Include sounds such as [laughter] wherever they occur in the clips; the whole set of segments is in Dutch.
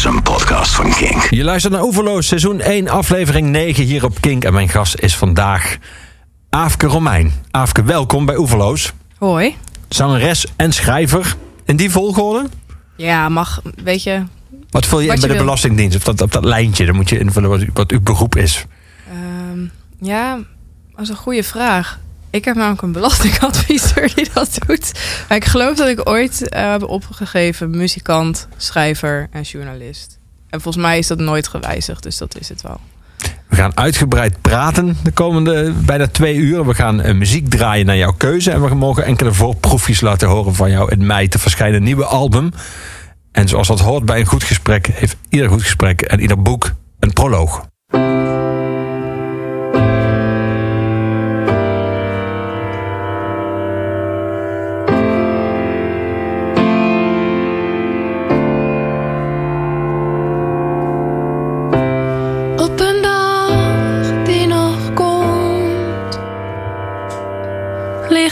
is een podcast van Kink. Je luistert naar Oeverloos, seizoen 1, aflevering 9 hier op Kink. En mijn gast is vandaag Aafke Romein. Aafke, welkom bij Oeverloos. Hoi. Zangeres en schrijver. In die volgorde? Ja, mag, weet je. Wat vul je Wat in je bij de wil. Belastingdienst? Op dat, op dat lijntje, dan moet je invullen wat uw beroep is. ehm, ja, dat is een goede vraag. Ik heb namelijk een belastingadviseur die dat doet. Maar ik geloof dat ik ooit eh, heb opgegeven muzikant, schrijver en journalist. En volgens mij is dat nooit gewijzigd, dus dat is het wel. We gaan uitgebreid praten de komende bijna twee uur. We gaan eh, muziek draaien naar jouw keuze. En we mogen enkele voorproefjes laten horen van jou in mei te verschijnen nieuwe album. En zoals dat hoort bij een goed gesprek, heeft ieder goed gesprek en ieder boek een proloog.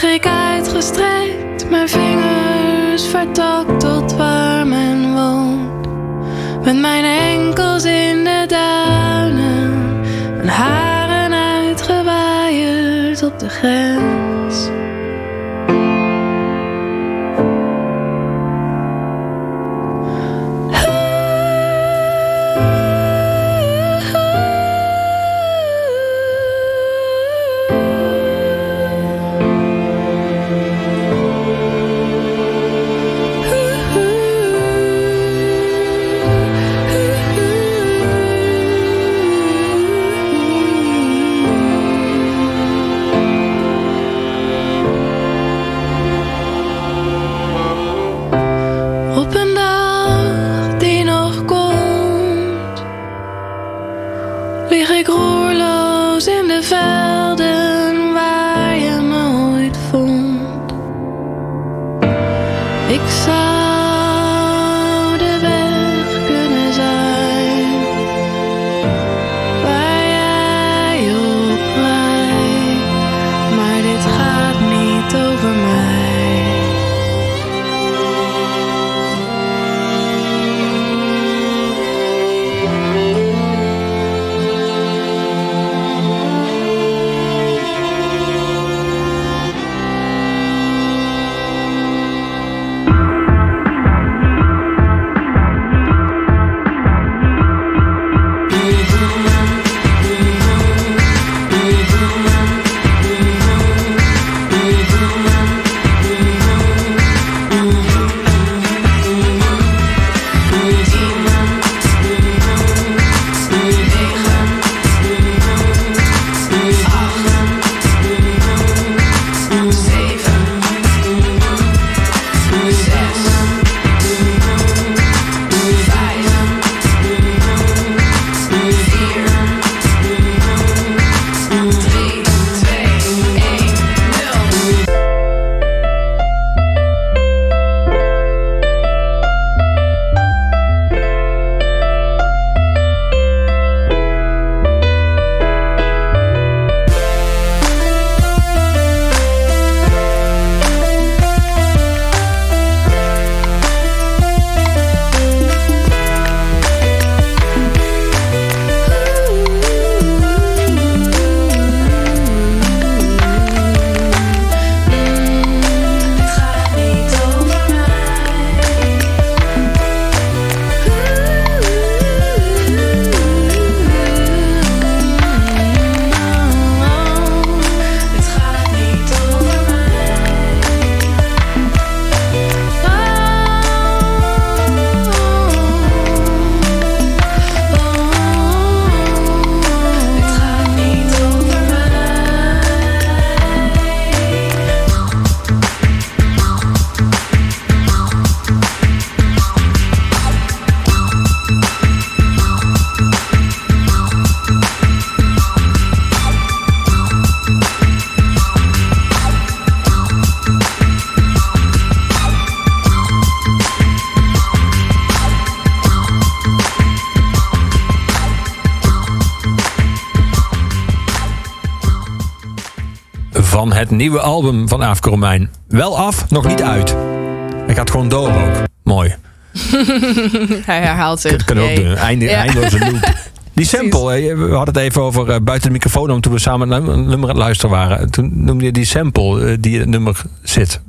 Lig ik uitgestrekt, mijn vingers vertakt tot waar men woont. Met mijn enkels in de duinen, mijn haren uitgewaaierd op de grens. Nieuwe album van Aafke Romein. Wel af, nog niet uit. Hij gaat gewoon door ook. Mooi. [laughs] Hij herhaalt zich. Dat kunnen we ook doen. Einde, Ja. Eindeloze loop. [laughs] Die sample, hè, we hadden het even over eh, buiten de microfoon om toen we samen een nummer aan het luisteren waren. Toen noemde je die sample eh, die in het nummer zit.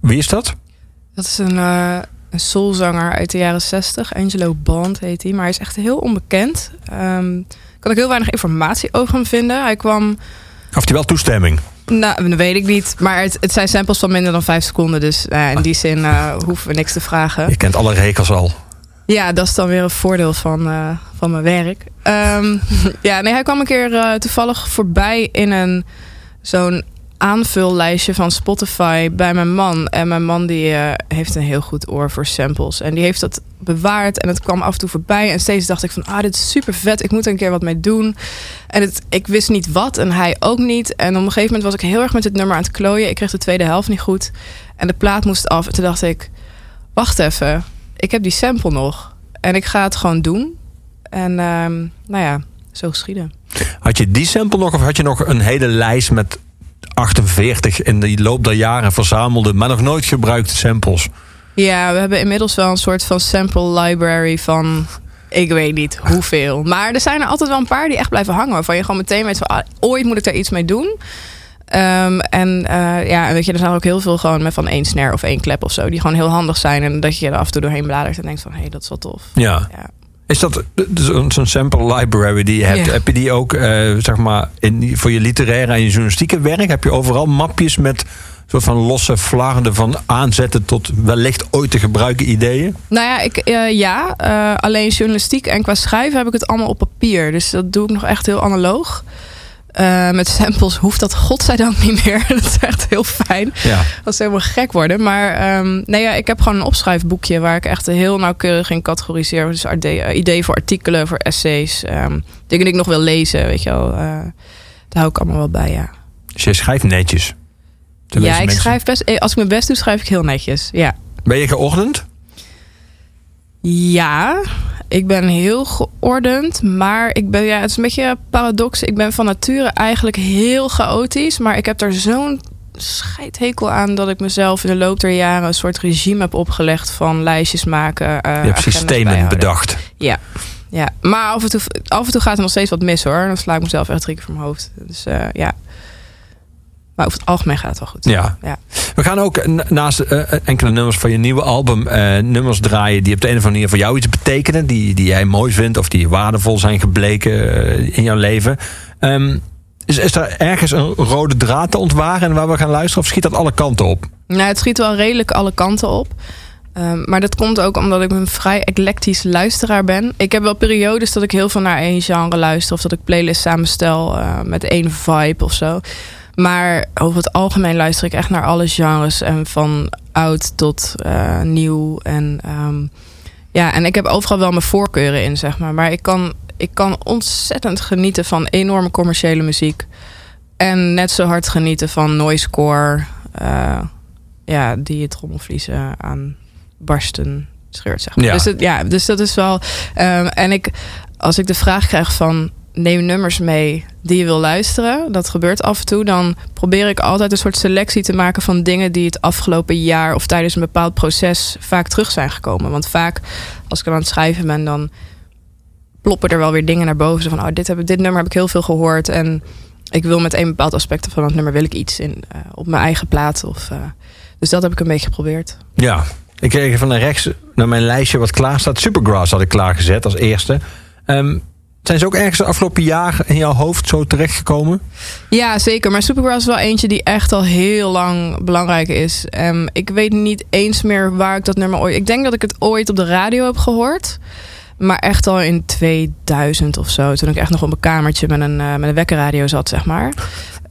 Wie is dat? Dat is een, eh een soulzanger uit de jaren 60. Angelo Bond heet hij. Maar hij is echt heel onbekend. Ehm kan ik heel weinig informatie over hem vinden. Hij kwam... Heeft hij wel toestemming? Nou, dat weet ik niet. Maar het, het zijn samples van minder dan vijf seconden. Dus nou in die zin eh, hoeven we niks te vragen. Je kent alle regels al. Ja, dat is dan weer een voordeel van, eh, van mijn werk. Ehm, [laughs] ja, nee, hij kwam een keer eh, toevallig voorbij in een zo'n aanvullijstje van Spotify bij mijn man. En mijn man die eh, heeft een heel goed oor voor samples. En die heeft dat bewaard en het kwam af en toe voorbij. En steeds dacht ik van, ah, dit is super vet. Ik moet er een keer wat mee doen. En het, ik wist niet wat en hij ook niet. En op een gegeven moment was ik heel erg met dit nummer aan het klooien. Ik kreeg de tweede helft niet goed. En de plaat moest af. En toen dacht ik, wacht even. Ik heb die sample nog. En ik ga het gewoon doen. En ehm, nou ja, zo geschieden. Had je die sample nog of had je nog een hele lijst met 48 in de loop der jaren verzamelde, maar nog nooit gebruikte samples? Ja, we hebben inmiddels wel een soort van sample library van... Ik weet niet hoeveel. Maar er zijn er altijd wel een paar die echt blijven hangen. Waarvan je gewoon meteen weet van... ah, ooit moet ik daar iets mee doen. Ehm, en eh, ja, weet je, er zijn ook heel veel gewoon met van één snare of één klep of zo. Die gewoon heel handig zijn. En dat je er af en toe doorheen bladert en denkt van... Hé, hey, dat is wel tof. Ja. Ja. Is dat zo'n zo'n sample library die je hebt? Ja. Heb je die ook eh, zeg maar in, voor je literaire en je journalistieke werk? Heb je overal mapjes met soort van losse flarden van aanzetten tot wellicht ooit te gebruiken ideeën? Nou ja, ik, eh, ja eh, alleen journalistiek en qua schrijven heb ik het allemaal op papier. Dus dat doe ik nog echt heel analoog. Eh, met samples hoeft dat godzijdank niet meer. [laughs] dat is echt heel fijn. Ja. Dat ze helemaal gek worden. Maar ehm, nee, ja, ik heb gewoon een opschrijfboekje waar ik echt heel nauwkeurig in categoriseer. Dus ide- ideeën voor artikelen, voor essays. ehm, dingen die ik nog wil lezen, weet je wel. Eh, daar hou ik allemaal wel bij, ja. Dus je schrijft netjes. Ja, ik mensen. schrijf best... eh, Als ik mijn best doe, schrijf ik heel netjes, ja. Ben je geordend? Ja, ik ben heel geordend, maar ik ben, ja, het is een beetje paradox. Ik ben van nature eigenlijk heel chaotisch, maar ik heb daar zo'n scheidhekel aan dat ik mezelf in de loop der jaren een soort regime heb opgelegd van lijstjes maken. eh, Je hebt systemen bijhouden. bedacht. Ja, ja. maar af en, toe, af en toe gaat er nog steeds wat mis hoor. Dan sla ik mezelf echt drie keer voor mijn hoofd. Dus eh, ja. Maar over het algemeen gaat het wel goed. Ja. Ja. We gaan ook na- naast eh, enkele nummers van je nieuwe album eh, nummers draaien die op de een of andere manier voor jou iets betekenen. Die, die jij mooi vindt of die waardevol zijn gebleken eh, in jouw leven. Ehm, is, is er ergens een rode draad te ontwaren waar we gaan luisteren? Of schiet dat alle kanten op? Nou, het schiet wel redelijk alle kanten op. Ehm, maar dat komt ook omdat ik een vrij eclectisch luisteraar ben. Ik heb wel periodes dat ik heel veel naar één genre luister. Of dat ik playlists samenstel eh, met één vibe of zo. Maar over het algemeen luister ik echt naar alle genres. En van oud tot eh, nieuw. En, ehm, ja, en ik heb overal wel mijn voorkeuren in, zeg maar. Maar ik kan, ik kan ontzettend genieten van enorme commerciële muziek. En net zo hard genieten van noisecore. eh, ja, die je trommelvliezen aan barsten scheurt, zeg maar. Ja. Dus, het, ja, dus dat is wel... ehm, en ik, als ik de vraag krijg van... neem nummers mee die je wil luisteren. Dat gebeurt af en toe. Dan probeer ik altijd een soort selectie te maken... van dingen die het afgelopen jaar... of tijdens een bepaald proces vaak terug zijn gekomen. Want vaak, als ik aan het schrijven ben... dan ploppen er wel weer dingen naar boven. Zo van, oh, dit, heb, dit nummer heb ik heel veel gehoord... en ik wil met een bepaald aspect van het nummer... wil ik iets in, eh, op mijn eigen plaat. Of, eh, dus dat heb ik een beetje geprobeerd. Ja, ik kreeg van rechts naar mijn lijstje wat klaar staat. Supergrass had ik klaargezet als eerste. Ehm, zijn ze ook ergens de afgelopen jaren in jouw hoofd zo terechtgekomen? Ja, zeker. Maar Supergrass is wel eentje die echt al heel lang belangrijk is. Ehm, ik weet niet eens meer waar ik dat nummer ooit... Ik denk dat ik het ooit op de radio heb gehoord. Maar echt al in 2000 of zo. Toen ik echt nog op mijn kamertje met een, eh, met een wekkerradio zat, zeg maar.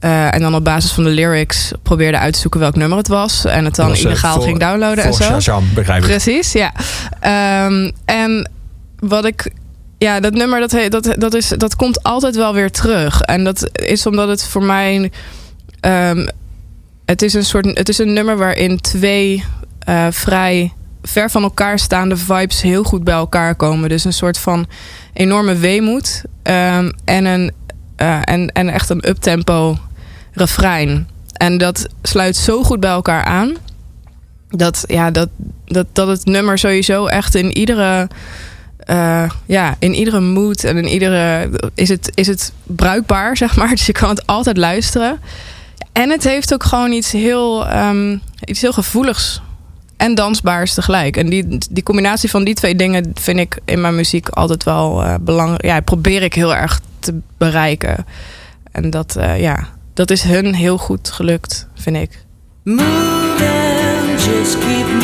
Eh, en dan op basis van de lyrics probeerde uit te zoeken welk nummer het was. En het dan was, eh, illegaal voor- ging downloaden en zo. Shazam, begrijp ik. Precies, ja. Ehm, en wat ik. Ja, dat nummer dat, dat, dat, is, dat komt altijd wel weer terug. En dat is omdat het voor mij. ehm, het, is een soort, het is een nummer waarin twee eh, vrij ver van elkaar staande vibes heel goed bij elkaar komen. Dus een soort van enorme weemoed. ehm, en, een, eh, en, en echt een uptempo refrein. En dat sluit zo goed bij elkaar aan. dat, ja, dat, dat, dat het nummer sowieso echt in iedere, eh, ja, in iedere mood en in iedere is het, is het bruikbaar, [laughs] zeg maar. Dus je kan het altijd luisteren. En het heeft ook gewoon iets heel, ehm, iets heel gevoeligs en dansbaars tegelijk. En die, die combinatie van die twee dingen vind ik in mijn muziek altijd wel eh, belangrijk. Ja, probeer ik heel erg te bereiken. En dat, eh, ja, dat is hun heel goed gelukt, vind ik. Moving, just keep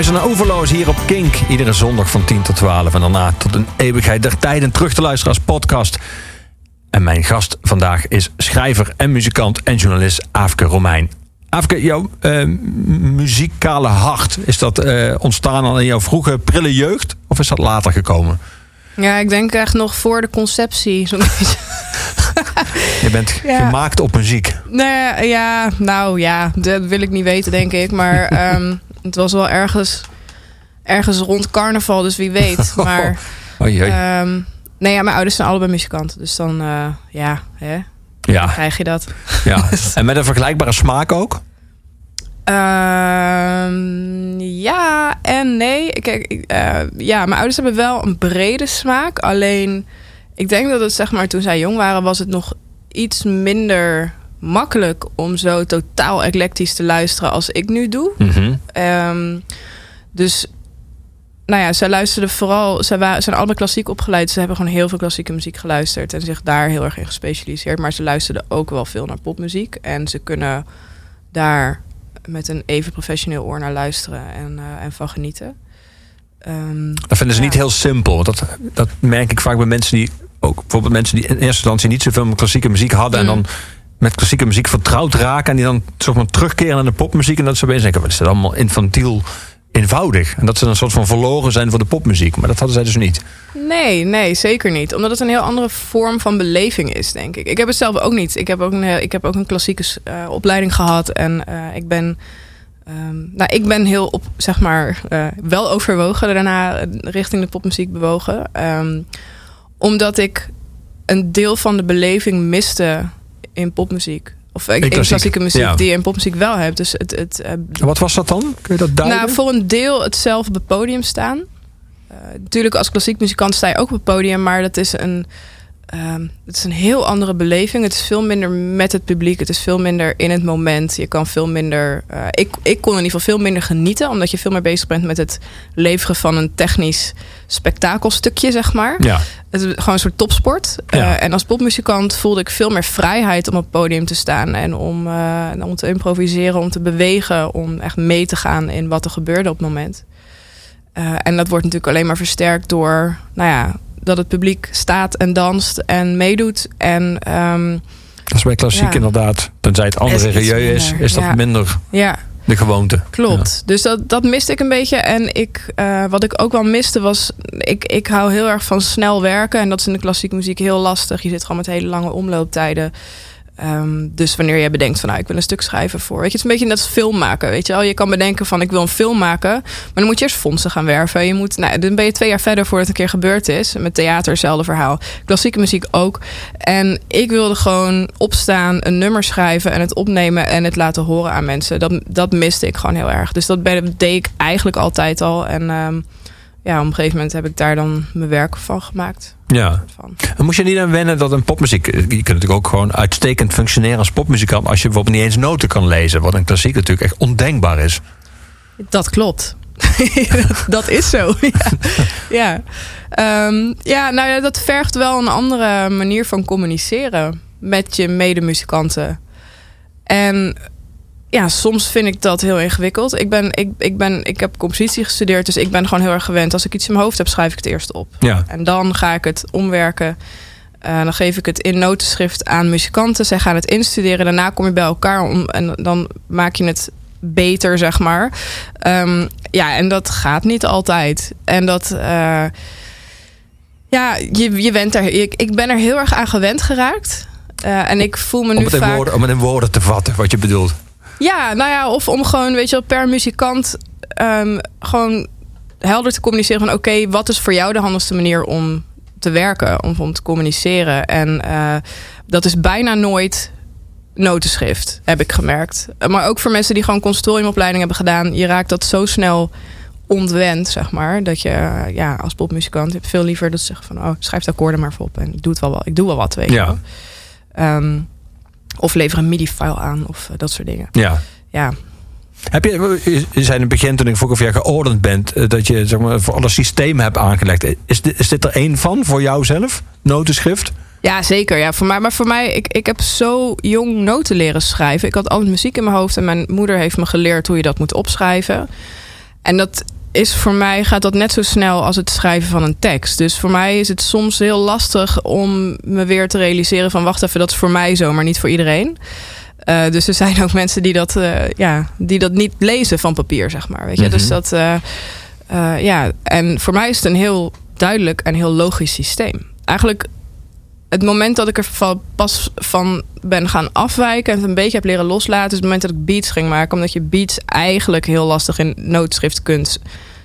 Luistert naar Overloos hier op Kink. Iedere zondag van 10 tot 12. En daarna tot een eeuwigheid der tijden terug te luisteren als podcast. En mijn gast vandaag is schrijver en muzikant en journalist Aafke Romein. Aafke, jouw eh, muzikale hart, is dat eh, ontstaan al in jouw vroege prille jeugd? Of is dat later gekomen? Ja, ik denk echt nog voor de conceptie. zo'n [laughs] beetje. Je bent Ja. gemaakt op muziek. Nee, ja, nou ja, dat wil ik niet weten, denk ik. Maar [laughs] ehm, het was wel ergens, ergens rond carnaval, dus wie weet. [laughs] Maar Oei, oei. ehm, nee, ja, mijn ouders zijn allebei muzikanten. Dus dan, eh, ja, hè. Ja. Dan krijg je dat. Ja. [laughs] En met een vergelijkbare smaak ook? Ehm, ja en nee. Kijk, ik, eh, ja, mijn ouders hebben wel een brede smaak. Alleen, ik denk dat het zeg maar toen zij jong waren, was het nog iets minder makkelijk om zo totaal eclectisch te luisteren als ik nu doe. Mhm. Ehm, dus, nou ja, zij luisterden vooral. Zij wa- zijn allemaal klassiek opgeleid. Ze hebben gewoon heel veel klassieke muziek geluisterd en zich daar heel erg in gespecialiseerd. Maar ze luisterden ook wel veel naar popmuziek. En ze kunnen daar met een even professioneel oor naar luisteren en, eh, en van genieten. Ehm, Dat vinden ze Ja. niet heel simpel. Want dat, dat merk ik vaak bij mensen die ook bijvoorbeeld mensen die in eerste instantie niet zoveel klassieke muziek hadden. Mm. En dan met klassieke muziek vertrouwd raken. En die dan maar, terugkeren naar de popmuziek. En dat ze opeens denken, wat is dat allemaal infantiel eenvoudig. En dat ze een soort van verloren zijn voor de popmuziek. Maar dat hadden zij dus niet. Nee, nee, zeker niet. Omdat het een heel andere vorm van beleving is, denk ik. Ik heb het zelf ook niet. Ik heb ook een, heel- ik heb ook een klassieke eh, opleiding gehad. En eh, ik ben. ehm, nou, ik ben heel op, zeg maar, eh, wel overwogen daarna eh, richting de popmuziek bewogen. Ehm, omdat ik een deel van de beleving miste in popmuziek. Of in, klassiek, klassieke muziek, ja. die je in popmuziek wel hebt. Dus het, het, eh, wat was dat dan? Kun je dat duiden? nou, voor een deel het zelf op het podium staan. Eh, natuurlijk, als klassiek muzikant sta je ook op het podium, maar dat is een, ehm, het is een heel andere beleving. Het is veel minder met het publiek. Het is veel minder in het moment. Je kan veel minder. eh, ik, ik kon in ieder geval veel minder genieten, omdat je veel meer bezig bent met het leveren van een technisch spektakelstukje, zeg maar. Ja, Het is gewoon een soort topsport. Ja. Eh, en als popmuzikant voelde ik veel meer vrijheid om op het podium te staan. En om, eh, om te improviseren, om te bewegen. Om echt mee te gaan in wat er gebeurde op het moment. Eh, en dat wordt natuurlijk alleen maar versterkt door... Nou ja, dat het publiek staat en danst en meedoet. En ehm, dat is bij klassiek Ja. inderdaad. Tenzij het andere Is is, is dat ja. minder ja, de gewoonte. Klopt. Dus dat, dat miste ik een beetje. En ik, eh, wat ik ook wel miste was... Ik, ik hou heel erg van snel werken. En dat is in de klassieke muziek heel lastig. Je zit gewoon met hele lange omlooptijden. Ehm, dus wanneer je bedenkt van... Nou, ik wil een stuk schrijven voor... Weet je, het is een beetje net als film maken. Weet je wel? Je kan bedenken van... Ik wil een film maken. Maar dan moet je eerst fondsen gaan werven. Je moet, nou, dan ben je twee jaar verder voordat het een keer gebeurd is. Met theater, hetzelfde verhaal. Klassieke muziek ook. En ik wilde gewoon opstaan, een nummer schrijven... en het opnemen en het laten horen aan mensen. Dat, dat miste ik gewoon heel erg. Dus dat deed ik eigenlijk altijd al. En ehm, ja, op een gegeven moment heb ik daar dan mijn werk van gemaakt. Ja. Van. En moest je niet aan wennen dat een popmuziek... Je kunt natuurlijk ook gewoon uitstekend functioneren als popmuzikant... als je bijvoorbeeld niet eens noten kan lezen. Wat een klassiek natuurlijk echt ondenkbaar is. Dat klopt. dat, [laughs] dat is zo. [laughs] ja. Ja. Ehm, ja, nou ja, dat vergt wel een andere manier van communiceren met je medemuzikanten. En ja, soms vind ik dat heel ingewikkeld. Ik, ben, ik, ik, ben, ik heb compositie gestudeerd, dus ik ben gewoon heel erg gewend. Als ik iets in mijn hoofd heb, schrijf ik het eerst op. Ja. En dan ga ik het omwerken. Eh, dan geef ik het in notenschrift aan muzikanten. Zij gaan het instuderen. Daarna kom je bij elkaar om, en dan maak je het beter, zeg maar. Ehm, ja, en dat gaat niet altijd. En dat. eh, ja, je, je bent er. Ik, ik ben er heel erg aan gewend geraakt. Eh, en ik voel me Om nu het, in vaak. woorden, om het in woorden te vatten, wat je bedoelt. Ja, nou ja, of om gewoon, weet je wel, per muzikant ehm, gewoon helder te communiceren van oké, wat is voor jou de handigste manier om te werken, om, om te communiceren. En eh, dat is bijna nooit notenschrift, heb ik gemerkt. Maar ook voor mensen die gewoon consortiumopleiding hebben gedaan, je raakt dat zo snel ontwend, zeg maar. Dat je eh, ja, als popmuzikant veel liever dat ze zeggen van oh, schrijf de akkoorden maar voor op en ik doe het wel wel. Ik doe wel wat, weet je Ja. wel. Of lever een MIDI-file aan of eh, dat soort dingen. Ja. Ja, Heb je, je zei in het begin toen ik vroeg of jij geordend bent, eh, dat je zeg maar, voor alle systemen hebt aangelegd. Is dit, is dit er één van voor jou zelf? Notenschrift? ja zeker. Ja, voor mij, maar voor mij, ik, ik heb zo jong noten leren schrijven. Ik had altijd muziek in mijn hoofd en mijn moeder heeft me geleerd hoe je dat moet opschrijven. En dat is voor mij, gaat dat net zo snel als het schrijven van een tekst. Dus voor mij is het soms heel lastig om me weer te realiseren van wacht even, dat is voor mij zo, maar niet voor iedereen. Eh, dus er zijn ook mensen die dat, eh, ja, die dat niet lezen van papier, zeg maar. Weet je? Mhm. Dus dat, eh, eh, ja, en voor mij is het een heel duidelijk en heel logisch systeem. Eigenlijk het moment dat ik er van- pas van ben gaan afwijken en het een beetje heb leren loslaten, is het moment dat ik beats ging maken. Omdat je beats eigenlijk heel lastig in noodschrift kunt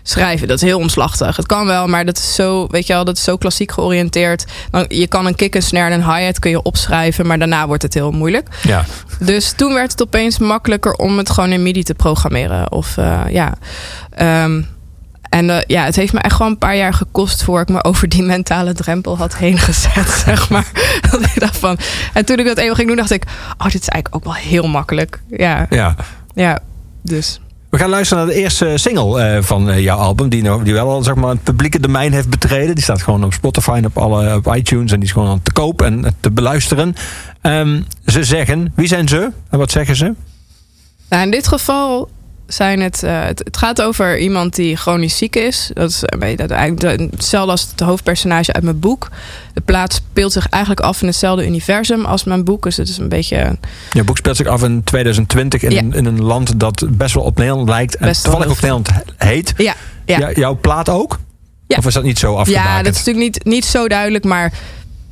schrijven. Dat is heel omslachtig. Het kan wel, maar dat is zo, weet je wel, dat is zo klassiek georiënteerd. Dan, je kan een kick, een snare en een hi-hat kun je opschrijven, maar daarna wordt het heel moeilijk. Ja. Dus toen werd het opeens makkelijker om het gewoon in MIDI te programmeren. Of eh, ja. Ehm, en eh, ja, het heeft me echt gewoon een paar jaar gekost voor ik me over die mentale drempel had heen gezet, [laughs] zeg maar. Dat ik dacht van. En toen ik dat eenmaal ging doen, dacht ik, oh, dit is eigenlijk ook wel heel makkelijk. Ja, ja. ja. Dus. We gaan luisteren naar de eerste single eh, van eh, jouw album. Die, nou, die wel al zeg maar, het publieke domein heeft betreden. Die staat gewoon op Spotify en op, alle, op iTunes. En die is gewoon aan te koop en te beluisteren. Ehm, ze zeggen, wie zijn ze? En wat zeggen ze? Nou, in dit geval zijn het, eh, het. Het gaat over iemand die chronisch ziek is. Dat is beetje, dat eigenlijk de- hetzelfde als het hoofdpersonage uit mijn boek. De plaats speelt zich eigenlijk af in hetzelfde universum als mijn boek. Dus het is een beetje. Je boek speelt zich af in 2020 in, Ja. een, in een land dat best wel op Nederland lijkt. En Best toevallig heel Nederland heet. Ja, ja. Ja, jouw plaat ook? Ja. Of is dat niet zo afgebakend? Ja, dat is natuurlijk niet, niet zo duidelijk. Maar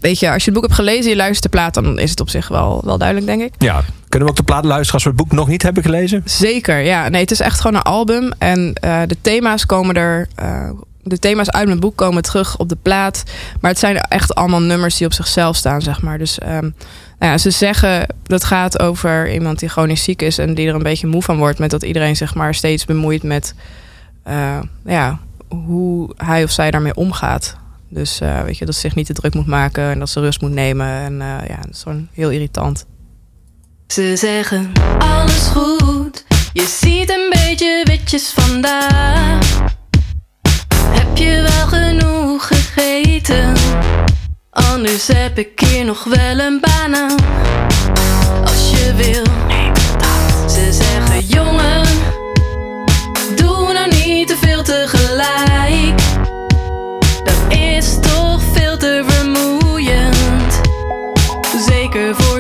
weet je, als je het boek hebt gelezen en je luistert de plaat, dan is het op zich wel, wel duidelijk, denk ik. Ja. Kunnen we ook de plaat luisteren als we het boek nog niet hebben gelezen? Zeker, ja. Nee, het is echt gewoon een album. En eh, de thema's komen er. eh, de thema's uit mijn boek komen terug op de plaat. Maar het zijn echt allemaal nummers die op zichzelf staan, zeg maar. Dus ehm, nou ja, ze zeggen dat gaat over iemand die chronisch ziek is en die er een beetje moe van wordt met dat iedereen zeg maar steeds bemoeit met eh, ja, hoe hij of zij daarmee omgaat. Dus eh, weet je, dat ze zich niet te druk moet maken en dat ze rust moet nemen. En eh, ja, dat is gewoon heel irritant. Ze zeggen alles goed. Je ziet een beetje witjes vandaag. Heb je wel genoeg gegeten? Anders heb ik hier nog wel een baan aan. Als je wil. Ze zeggen jongen, doe nou niet te veel tegelijk.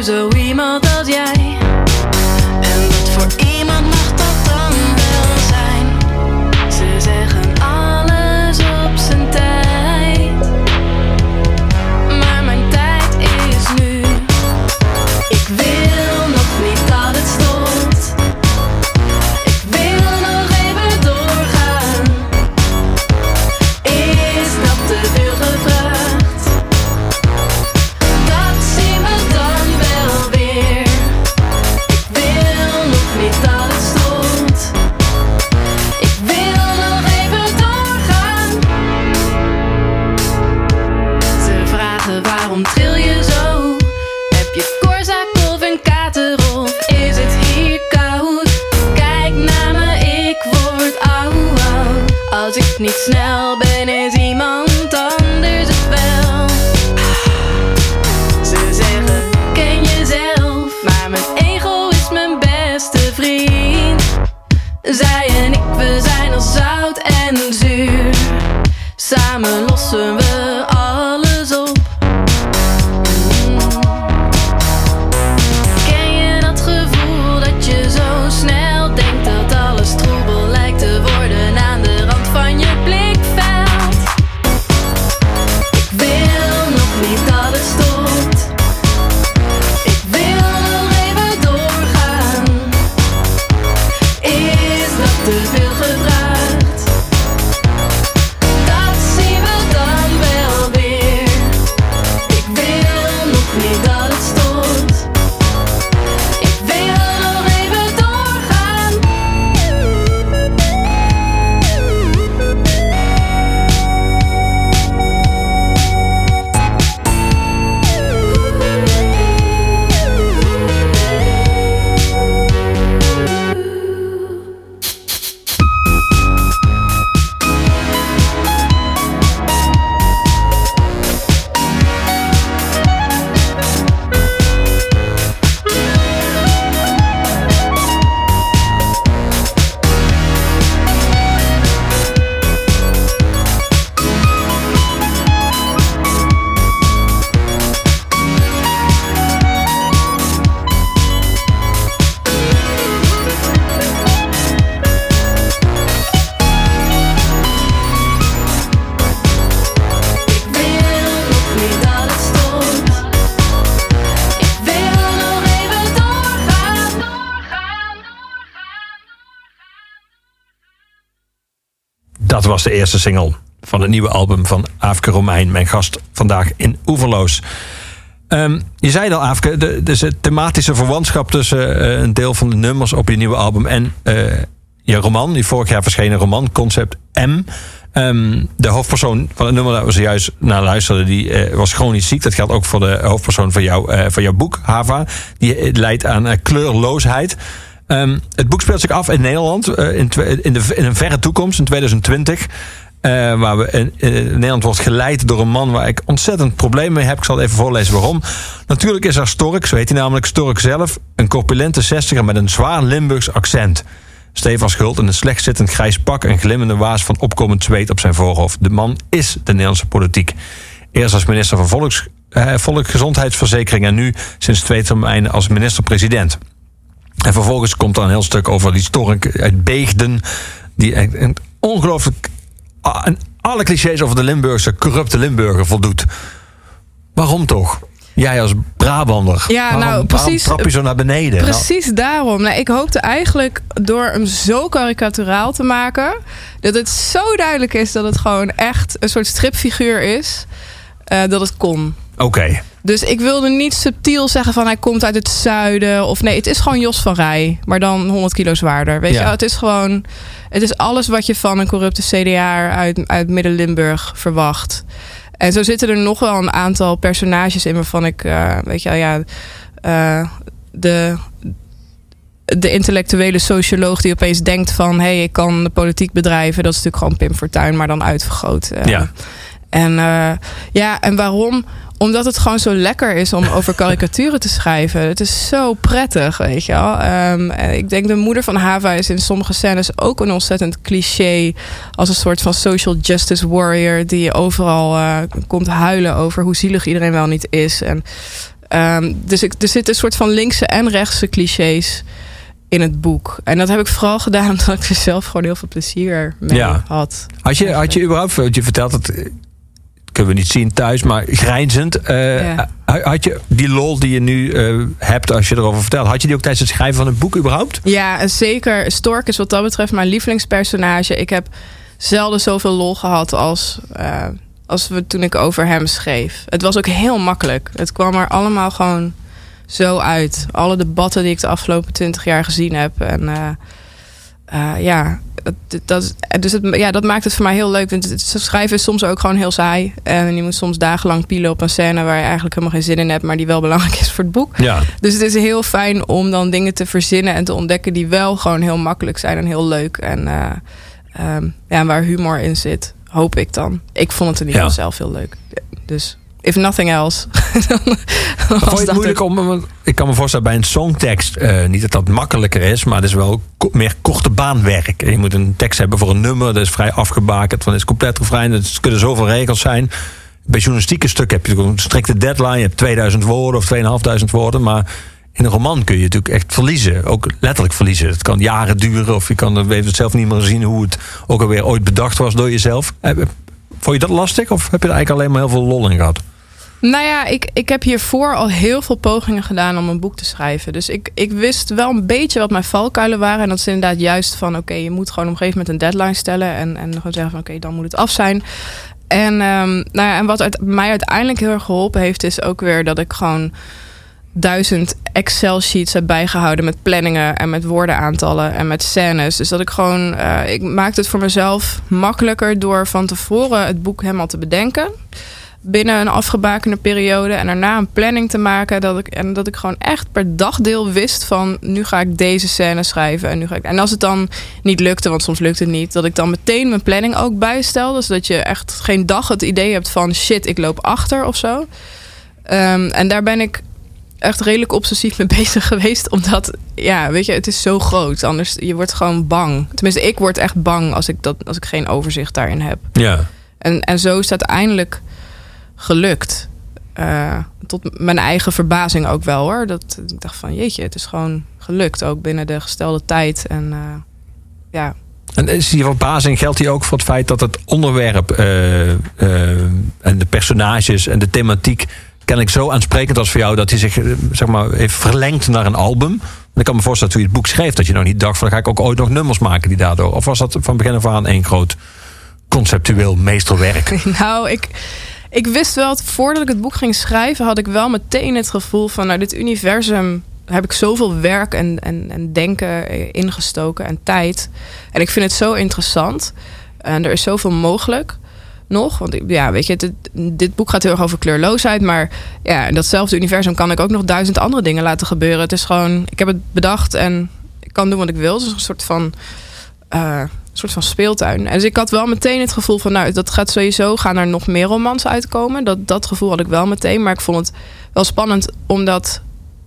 Zeker voor zo niet snel ben, is iemand anders het wel. Ze zeggen, ken jezelf, maar mijn ego is mijn beste vriend. Zij en ik, we zijn als zout en zuur. Samen lossen we de eerste single van het nieuwe album van Aafke Romein, mijn gast vandaag in Oeverloos. Ehm, je zei al, dus de thematische verwantschap tussen eh, een deel van de nummers op je nieuwe album en eh, je roman, die vorig jaar verschenen roman, Concept M. Ehm, de hoofdpersoon van het nummer dat we zojuist naar luisterden, die eh, was chronisch ziek. Dat geldt ook voor de hoofdpersoon van, jou, van jouw boek, Hava. Die leidt aan kleurloosheid. Ehm, het boek speelt zich af in Nederland, eh, in, in, de, een verre toekomst, in 2020. eh, waar we in, Nederland wordt geleid door een man waar ik ontzettend probleem mee heb. Ik zal even voorlezen waarom. Natuurlijk is er Stork, zo heet hij namelijk Stork zelf, een corpulente zestiger met een zwaar Limburgs accent. Stefan Schult in een slecht zittend grijs pak en glimmende waas van opkomend zweet op zijn voorhoofd. De man is de Nederlandse politiek. Eerst als minister van Volks, eh, Volksgezondheidsverzekering en nu sinds twee termijnen als minister-president. En vervolgens komt er een heel stuk over die stork uit Beegden. Die een, ongelooflijk aan alle clichés over de Limburgse corrupte Limburger voldoet. Waarom toch? Jij als Brabander. Ja, nou, waarom, precies- Waarom trap je zo naar beneden? Nou, Precies daarom. Nou, ik hoopte eigenlijk door hem zo karikaturaal te maken... dat het zo duidelijk is dat het gewoon echt een soort stripfiguur is... eh, dat het kon. Oké. Dus ik wilde niet subtiel zeggen van hij komt uit het zuiden. Of nee, het is gewoon Jos van Rij. Maar dan 100 kilo zwaarder. Weet Ja. je? Het is gewoon... Het is alles wat je van een corrupte CDA uit, uit Midden-Limburg verwacht. En zo zitten er nog wel een aantal personages in waarvan ik... eh, weet je ja... eh, de, de intellectuele socioloog die opeens denkt van... hé, hey, ik kan de politiek bedrijven. Dat is natuurlijk gewoon Pim Fortuyn, maar dan uitvergroot. Eh, Ja. En ja, en waarom? Omdat het gewoon zo lekker is om over karikaturen te schrijven. Het is zo prettig, weet je wel. Ehm, ik denk de moeder van Hava is in sommige scènes ook een ontzettend cliché. Als een soort van social justice warrior. Die overal eh, komt huilen over hoe zielig iedereen wel niet is. En, ehm, dus ik, er zitten een soort van linkse en rechtse clichés in het boek. En dat heb ik vooral gedaan [laughs] omdat ik er zelf gewoon heel veel plezier mee Ja. had. Had je, had je überhaupt, je vertelt het, eh, kunnen we niet zien thuis, maar grijnzend. eh, Ja. Had je die lol die je nu eh, hebt als je erover vertelt, had je die ook tijdens het schrijven van het boek überhaupt? Ja, zeker. Stork is wat dat betreft mijn lievelingspersonage. Ik heb zelden zoveel lol gehad als, eh, als we toen ik over hem schreef. Het was ook heel makkelijk. Het kwam er allemaal gewoon zo uit. Alle debatten die ik de afgelopen twintig jaar gezien heb. En eh, eh, ja, dat, dat, dus het, ja, dat maakt het voor mij heel leuk. Want het, schrijven is soms ook gewoon heel saai. En je moet soms dagenlang pielen op een scène waar je eigenlijk helemaal geen zin in hebt, maar die wel [laughs] belangrijk is voor het boek. Ja. Dus het is heel fijn om dan dingen te verzinnen en te ontdekken die wel gewoon heel makkelijk zijn en heel leuk. En eh, ehm, ja, waar humor in zit, hoop ik dan. Ik vond het in ieder Ja. geval zelf heel leuk. Dus if nothing else. [laughs] dan, Vond je het moeilijk om, want ik kan me voorstellen bij een songtekst, eh, niet dat dat makkelijker is, maar het is wel ko- meer korte baanwerk. Je moet een tekst hebben voor een nummer, dat is vrij afgebakend, van is compleet refrein, het kunnen zoveel regels zijn. Bij journalistieke stuk heb je een strikte deadline, je hebt 2000 woorden of 2500 woorden, maar in een roman kun je natuurlijk echt verliezen, ook letterlijk verliezen. Het kan jaren duren of je kan er weet het zelf niet meer zien hoe het ook alweer ooit bedacht was door jezelf. Eh, Vond je dat lastig of heb je er eigenlijk alleen maar heel veel lol in gehad? Nou ja, ik, ik heb hiervoor al heel veel pogingen gedaan om een boek te schrijven. Dus ik, ik wist wel een beetje wat mijn valkuilen waren. En dat is inderdaad juist van... oké, je moet gewoon op een gegeven moment een deadline stellen... en, en gewoon zeggen van oké, dan moet het af zijn. En, ehm, nou ja, en wat mij uiteindelijk heel erg geholpen heeft... is ook weer dat ik gewoon duizend Excel-sheets heb bijgehouden... met planningen en met woordenaantallen en met scènes. Dus dat ik gewoon... eh, ik maakte het voor mezelf makkelijker... door van tevoren het boek helemaal te bedenken binnen een afgebakende periode en daarna een planning te maken dat ik en dat ik gewoon echt per dagdeel wist van nu ga ik deze scène schrijven en nu ga ik en als het dan niet lukte want soms lukt het niet dat ik dan meteen mijn planning ook bijstel. Dus dat je echt geen dag het idee hebt van shit ik loop achter of zo. Ehm, en daar ben ik echt redelijk obsessief mee [laughs] bezig geweest omdat ja weet je het is zo groot anders je wordt gewoon bang. Tenminste ik word echt bang als ik dat als ik geen overzicht daarin heb. Ja. en, en zo is het uiteindelijk gelukt. Eh, tot mijn eigen verbazing ook wel hoor. Dat, ik dacht van jeetje, het is gewoon gelukt. Ook binnen de gestelde tijd. En eh, ja, En is die verbazing geldt die ook voor het feit dat het onderwerp eh, en de personages en de thematiek kennelijk zo aansprekend was voor jou dat hij zich zeg maar heeft verlengd naar een album? Ik kan me voorstellen toen je het boek schreef dat je nou niet dacht van ga ik ook ooit nog nummers maken die daardoor. Of was dat van begin af aan één groot conceptueel meesterwerk? [laughs] Nou, ik, ik wist wel, voordat ik het boek ging schrijven, had ik wel meteen het gevoel van, nou, dit universum heb ik zoveel werk en, en, en denken ingestoken en tijd. En ik vind het zo interessant. En er is zoveel mogelijk nog. Want ja, weet je, dit, dit boek gaat heel erg over kleurloosheid. Maar ja, in datzelfde universum kan ik ook nog duizend andere dingen laten gebeuren. Het is gewoon, ik heb het bedacht en ik kan doen wat ik wil. Is een soort van, eh, soort van speeltuin. En dus ik had wel meteen het gevoel van, nou, dat gaat sowieso, gaan er nog meer romans uitkomen. Dat, dat gevoel had ik wel meteen. Maar ik vond het wel spannend om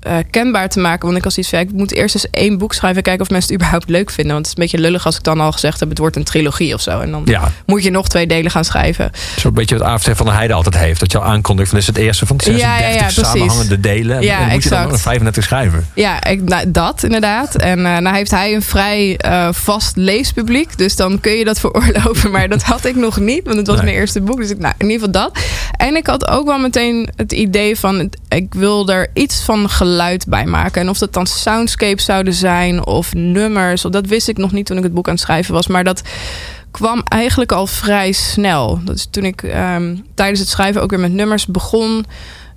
eh, kenbaar te maken. Want ik was iets van, ja, ik moet eerst eens één boek schrijven... en kijken of mensen het überhaupt leuk vinden. Want het is een beetje lullig als ik dan al gezegd heb... het wordt een trilogie of zo. En dan Ja, moet je nog twee delen gaan schrijven. zo'n beetje wat AFT van der Heide altijd heeft. Dat je al aankondigt van dit is het eerste van de Ja, ja, 36 ja, precies. samenhangende delen. En Ja, dan moet je dan nog 35 schrijven. Ja, ik, nou, dat inderdaad. En eh, nou heeft hij een vrij eh, vast leespubliek. Dus dan kun je dat [laughs] veroorloven. Maar dat had ik nog niet. Want het was Nee. mijn eerste boek. Dus ik, nou, in ieder geval dat. En ik had ook wel meteen het idee van... ik wil er iets van geluid bij maken. En of dat dan soundscapes zouden zijn of nummers. Dat wist ik nog niet toen ik het boek aan het schrijven was. Maar dat kwam eigenlijk al vrij snel. Dat is toen ik ehm, tijdens het schrijven ook weer met nummers begon...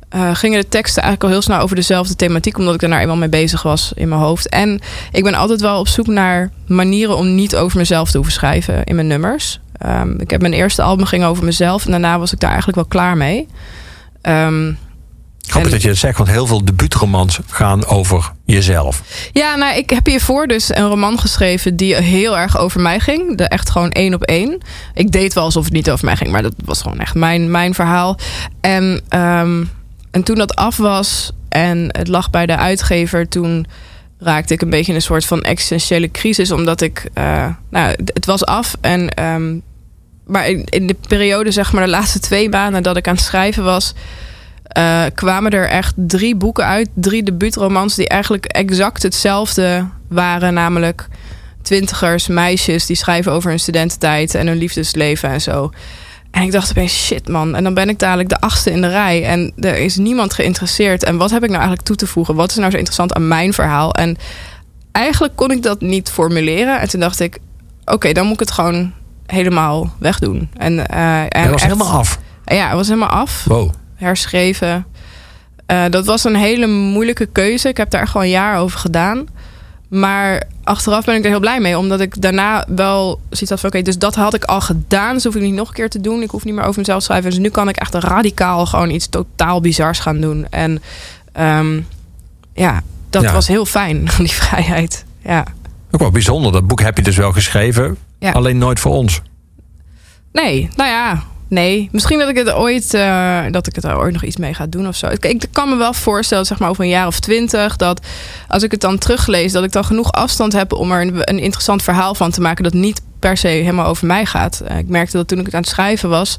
eh, gingen de teksten eigenlijk al heel snel over dezelfde thematiek, omdat ik er nou eenmaal mee bezig was in mijn hoofd. En ik ben altijd wel op zoek naar manieren om niet over mezelf te hoeven schrijven in mijn nummers. Ehm, ik heb mijn eerste album ging over mezelf en daarna was ik daar eigenlijk wel klaar mee. Ehm, Grappig dat je het zegt, want heel veel debuutromans gaan over jezelf. Ja, nou, ik heb hiervoor dus een roman geschreven die heel erg over mij ging. De echt gewoon één op één. Ik deed wel alsof het niet over mij ging, maar dat was gewoon echt mijn, mijn verhaal. En, ehm, en toen dat af was en het lag bij de uitgever, toen raakte ik een beetje in een soort van existentiële crisis. Omdat ik, eh, nou, het was af en. ehm, maar in, in de periode, zeg maar, de laatste twee maanden dat ik aan het schrijven was, eh, kwamen er echt drie boeken uit. Drie debuutromans die eigenlijk exact hetzelfde waren. Namelijk twintigers, meisjes die schrijven over hun studententijd en hun liefdesleven en zo. En ik dacht opeens, shit man. En dan ben ik dadelijk de achtste in de rij. En er is niemand geïnteresseerd. En wat heb ik nou eigenlijk toe te voegen? Wat is nou zo interessant aan mijn verhaal? En eigenlijk kon ik dat niet formuleren. En toen dacht ik, oké, dan moet ik het gewoon helemaal wegdoen. En, en Hij was echt- helemaal af. Ja, het was helemaal af Wow. Herschreven. Eh, dat was een hele moeilijke keuze. Ik heb daar gewoon een jaar over gedaan. Maar achteraf ben ik er heel blij mee. Omdat ik daarna wel zoiets had van... oké, dus dat had ik al gedaan. Dus hoef ik niet nog een keer te doen. Ik hoef niet meer over mezelf te schrijven. Dus nu kan ik echt radicaal gewoon iets totaal bizars gaan doen. En ehm, ja, dat Ja. was heel fijn, [laughs] die vrijheid. Ja. Ook wel bijzonder. Dat boek heb je dus wel geschreven. Ja. Alleen nooit voor ons. Nee, nou ja, nee. Misschien dat ik het ooit, eh, dat ik het er ooit nog iets mee ga doen of zo. Ik, kan me wel voorstellen, zeg maar over een jaar of twintig, dat als ik het dan teruglees, dat ik dan genoeg afstand heb om er een, interessant verhaal van te maken dat niet per se helemaal over mij gaat. Eh, ik merkte dat toen ik het aan het schrijven was,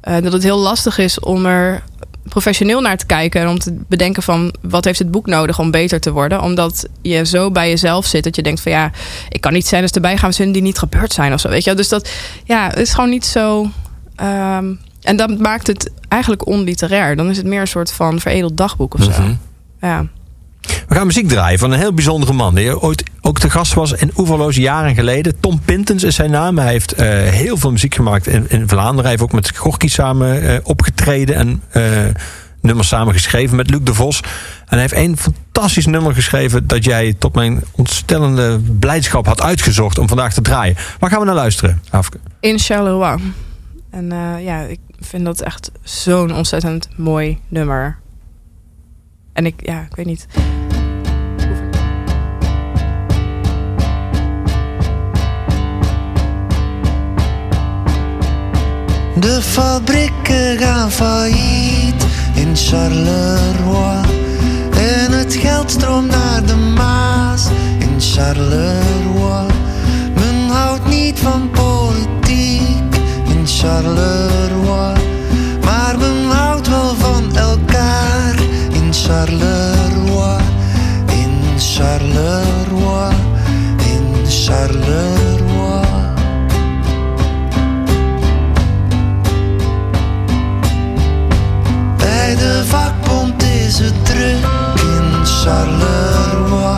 eh, dat het heel lastig is om er professioneel naar te kijken en om te bedenken van wat heeft het boek nodig om beter te worden. Omdat je zo bij jezelf zit dat je denkt van ja, ik kan niet scènes erbij gaan vinden die niet gebeurd zijn of zo. Weet je? Dus dat ja, het is gewoon niet zo. Ehm, en dat maakt het eigenlijk onliterair. Dan is het meer een soort van veredeld dagboek of zo. Mhm. Ja. We gaan muziek draaien van een heel bijzondere man. Die ooit ook te gast was in Oeverloos jaren geleden. Tom Pintens is zijn naam. Hij heeft eh, heel veel muziek gemaakt in, in Vlaanderen. Hij heeft ook met Gorky samen eh, opgetreden. En eh, nummers samen geschreven met Luc de Vos. En hij heeft één fantastisch nummer geschreven... dat jij tot mijn ontstellende blijdschap had uitgezocht om vandaag te draaien. Waar gaan we naar luisteren, Afke? In Charleroi. En eh, ja, ik vind dat echt zo'n ontzettend mooi nummer. En ik, ja, ik weet niet. De fabrieken gaan failliet in Charleroi. En het geld stroomt naar de Maas in Charleroi. Men houdt niet van Charleroi. Maar men houdt wel van elkaar in Charleroi. In Charleroi. In Charleroi. Bij de vakbond is het druk in Charleroi.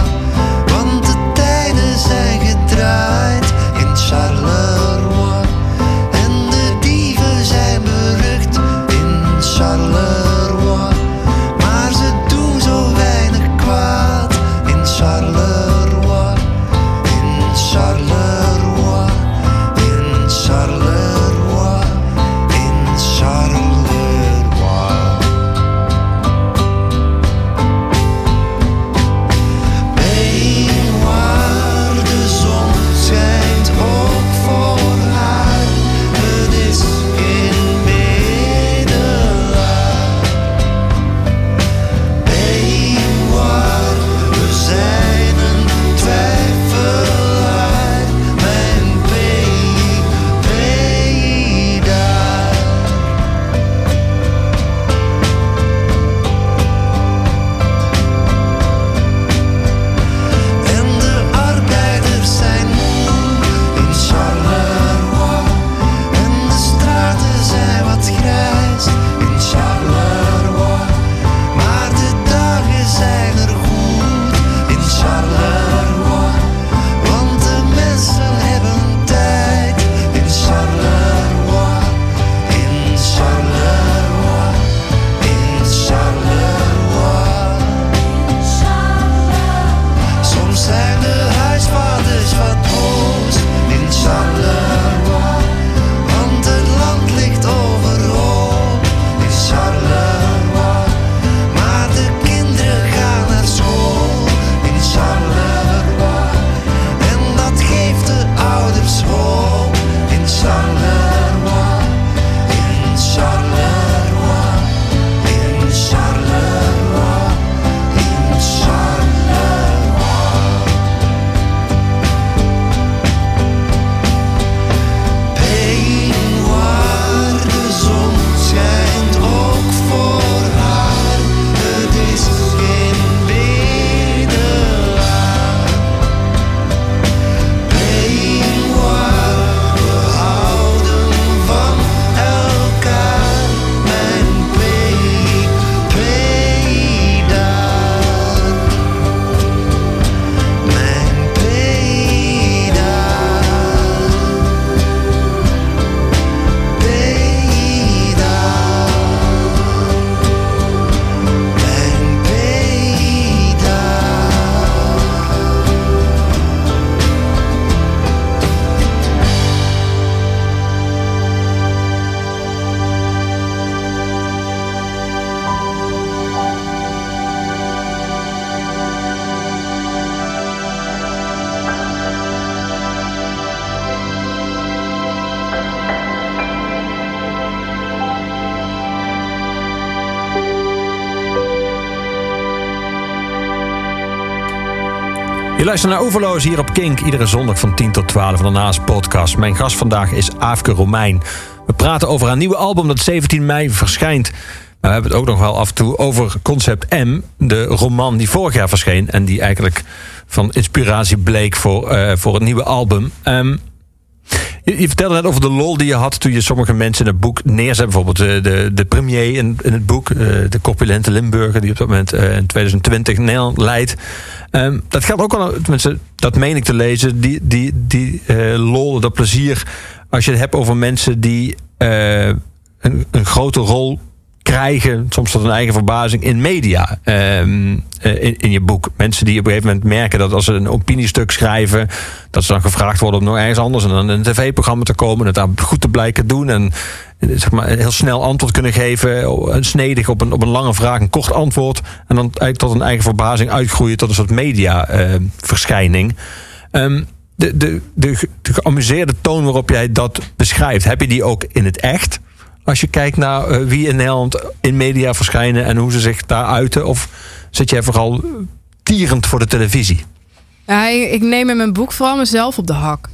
Luistert naar Overloos hier op Kink. Iedere zondag van 10 tot 12 van de Naast podcast. Mijn gast vandaag is Aafke Romein. We praten over haar nieuwe album dat 17 mei verschijnt. Maar we hebben het ook nog wel af en toe over Concept M. De roman die vorig jaar verscheen. En die eigenlijk van inspiratie bleek voor, eh, voor het nieuwe album. Ehm, je, vertelde net over de lol die je had toen je sommige mensen in het boek neerzet. Bijvoorbeeld de, de, de premier in, in het boek, eh, de corpulente Limburger, die op dat moment eh, in 2020 Nederland leidt. Ehm, dat geldt ook al, tenminste, dat meen ik te lezen, die, die, die eh, lol, dat plezier. Als je het hebt over mensen die eh, een, een grote rol krijgen, soms tot een eigen verbazing, in media. ehm, eh, in, in je boek. Mensen die op een gegeven moment merken dat als ze een opiniestuk schrijven, dat ze dan gevraagd worden om nog ergens anders en dan in een tv-programma te komen, en het daar goed te blijken doen en eh, zeg maar, heel snel antwoord kunnen geven, een snedig op een, op een lange vraag, een kort antwoord, en dan tot een eigen verbazing uitgroeien tot een soort media-verschijning. Ehm, de, de, de, de geamuseerde toon waarop jij dat beschrijft, heb je die ook in het echt? Als je kijkt naar eh, wie in Nederland in media verschijnen en hoe ze zich daar uiten? Of zit jij vooral tierend voor de televisie? Ja, ik, neem in mijn boek vooral mezelf op de hak.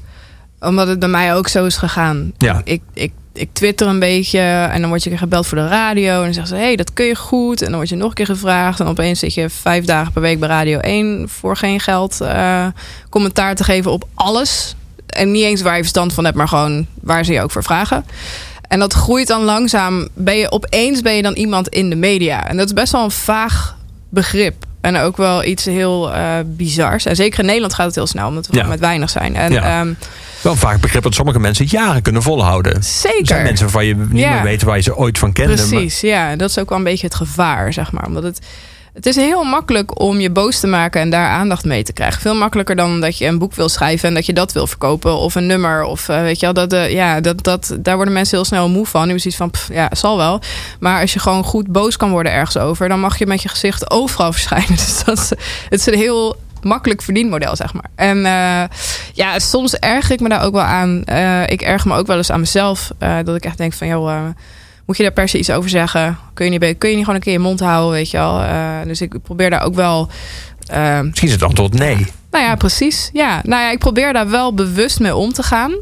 Omdat het bij mij ook zo is gegaan. Ja. Ik, ik, ik twitter een beetje en dan word je gebeld voor de radio. En dan zeggen ze, hé, hey, dat kun je goed. En dan word je nog een keer gevraagd. En opeens zit je vijf dagen per week bij Radio 1... voor geen geld eh, commentaar te geven op alles. En niet eens waar je verstand van hebt, maar gewoon waar ze je ook voor vragen. En dat groeit dan langzaam. Ben je, opeens ben je dan iemand in de media. En dat is best wel een vaag begrip. En ook wel iets heel eh, bizars. En zeker in Nederland gaat het heel snel, omdat we Ja. met weinig zijn. En Ja. ehm, Wel vaak begrip dat sommige mensen jaren kunnen volhouden. Er zeker. zijn mensen waarvan je niet Ja. meer weet waar je ze ooit van kende. maar- Precies, ja. Dat is ook wel een beetje het gevaar, zeg maar. Omdat het, het is heel makkelijk om je boos te maken en daar aandacht mee te krijgen. Veel makkelijker dan dat je een boek wil schrijven en dat je dat wil verkopen. Of een nummer. Of eh, weet je wel, dat, eh, ja, dat, dat, daar worden mensen heel snel moe van. Nu is zoiets van, ja, zal wel. Maar als je gewoon goed boos kan worden ergens over, dan mag je met je gezicht overal [laughs] verschijnen. Dus dat is, het is een heel makkelijk verdienmodel, zeg maar. En eh, ja, soms erger ik me daar ook wel aan. Ik erger me ook wel eens aan mezelf. dat ik echt denk van, joh, moet je daar per se iets over zeggen? Kun je niet, kun je niet gewoon een keer je mond houden, weet je wel? Eh, dus ik probeer daar ook wel... eh, Misschien is het antwoord nee. nou ja, precies. Ja, nou ja, ik probeer daar wel bewust mee om te gaan.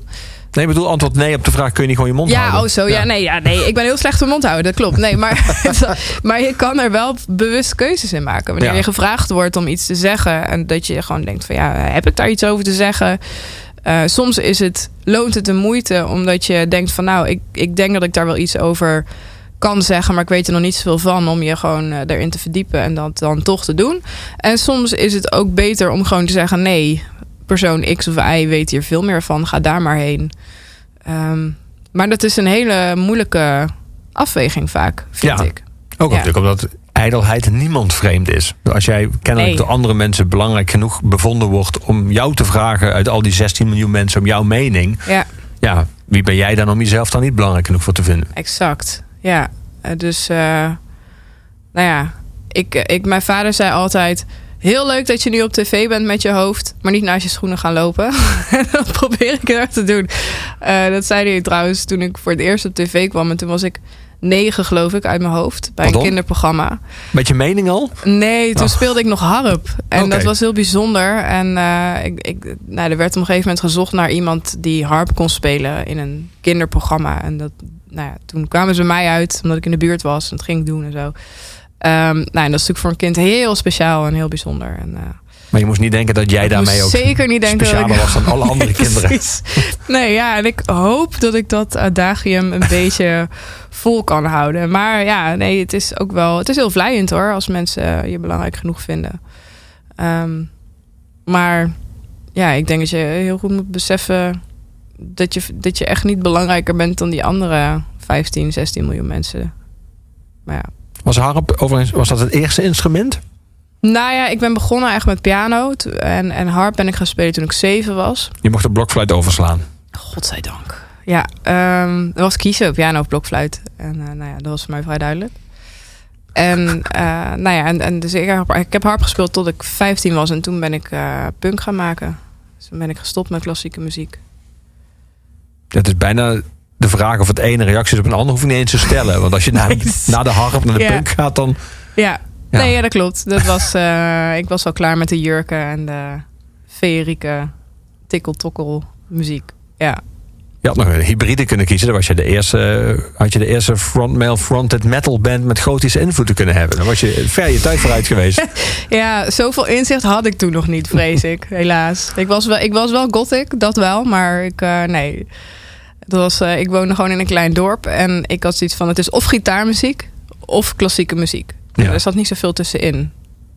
Nee, ik bedoel antwoord nee op de vraag: kun je niet gewoon je mond Ja, houden? oh zo. Ja. nee, ja, nee. Ik ben heel slecht mijn mond houden, dat klopt. Nee, maar, [laughs] [laughs] maar je kan er wel bewust keuzes in maken. Wanneer Ja. je gevraagd wordt om iets te zeggen en dat je gewoon denkt van ja, heb ik daar iets over te zeggen? Eh, soms is het, loont het de moeite omdat je denkt van nou, ik, ik denk dat ik daar wel iets over kan zeggen, maar ik weet er nog niet zoveel van om je gewoon eh, erin te verdiepen en dat dan toch te doen. En soms is het ook beter om gewoon te zeggen nee, persoon X of Y weet hier veel meer van, ga daar maar heen. Ehm, maar dat is een hele moeilijke afweging vaak, vind Ja. ik. Ook Ja. natuurlijk omdat ijdelheid niemand vreemd is. Als jij kennelijk Nee. door andere mensen belangrijk genoeg bevonden wordt om jou te vragen uit al die 16 miljoen mensen om jouw mening. Ja, Ja, wie ben jij dan om jezelf dan niet belangrijk genoeg voor te vinden? exact. Ja, eh, dus eh, nou ja, ik, ik, mijn vader zei altijd... Heel leuk dat je nu op tv bent met je hoofd, maar niet naast je schoenen gaan lopen. [laughs] En dat probeer ik erg te doen. Eh, dat zei hij trouwens toen ik voor het eerst op tv kwam. En toen was ik negen, geloof ik, uit mijn hoofd. Bij een kinderprogramma. Met je mening al? Nee, toen Oh. speelde ik nog harp. En dat was heel bijzonder. En eh, ik, ik, nou, er werd op een gegeven moment gezocht naar iemand die harp kon spelen in een kinderprogramma. En dat, nou ja, toen kwamen ze mij uit, omdat ik in de buurt was. En dat ging ik doen en zo. Ehm, nou, en dat is natuurlijk voor een kind heel speciaal en heel bijzonder. En, eh, Maar je moest niet denken dat jij ik daarmee ook zeker niet denken dat specialer ik... was dan alle andere [laughs] Nee, kinderen. precies. Nee, ja, en ik hoop dat ik dat adagium een [laughs] beetje vol kan houden. Maar ja, nee, het is ook wel... Het is heel vlijend hoor, als mensen je belangrijk genoeg vinden. Ehm, maar ja, ik denk dat je heel goed moet beseffen... Dat je, dat je echt niet belangrijker bent dan die andere 15, 16 miljoen mensen. Maar ja. Was harp overigens was dat het eerste instrument? Nou ja, ik ben begonnen eigenlijk met piano. En, en harp ben ik gaan spelen toen ik zeven was. Je mocht de blokfluit overslaan. Godzijdank. Ja, er was kiezen, piano of blokfluit. En eh, nou ja, dat was voor mij vrij duidelijk. En, eh, nou ja, en, en dus ik, heb- ik heb harp gespeeld tot ik 15 was. En toen ben ik eh, punk gaan maken. Dus toen ben ik gestopt met klassieke muziek. Het is bijna de vraag of het ene reactie is op een ander hoef ik niet eens te stellen. Want als je na, Nee, het is- na de harp naar de Ja. punk gaat, dan... Ja, Ja. nee, ja, dat klopt. Dat was, eh, [laughs] ik was al klaar met de jurken en de, feerieke tikkel-tokkel muziek. Ja. Je had nog een hybride kunnen kiezen. Dan was je de eerste, had je de eerste frontmale fronted metal band met gotische invloeden kunnen hebben. Dan was je ver je tijd vooruit geweest. [laughs] ja, zoveel inzicht had ik toen nog niet, vrees ik. [laughs] Helaas. Ik was wel, ik was wel gothic, dat wel. Maar ik, eh, nee. Dat was, eh, ik woonde gewoon in een klein dorp. En ik had zoiets van, het is of gitaarmuziek of klassieke muziek. Ja. Er zat niet zoveel tussenin.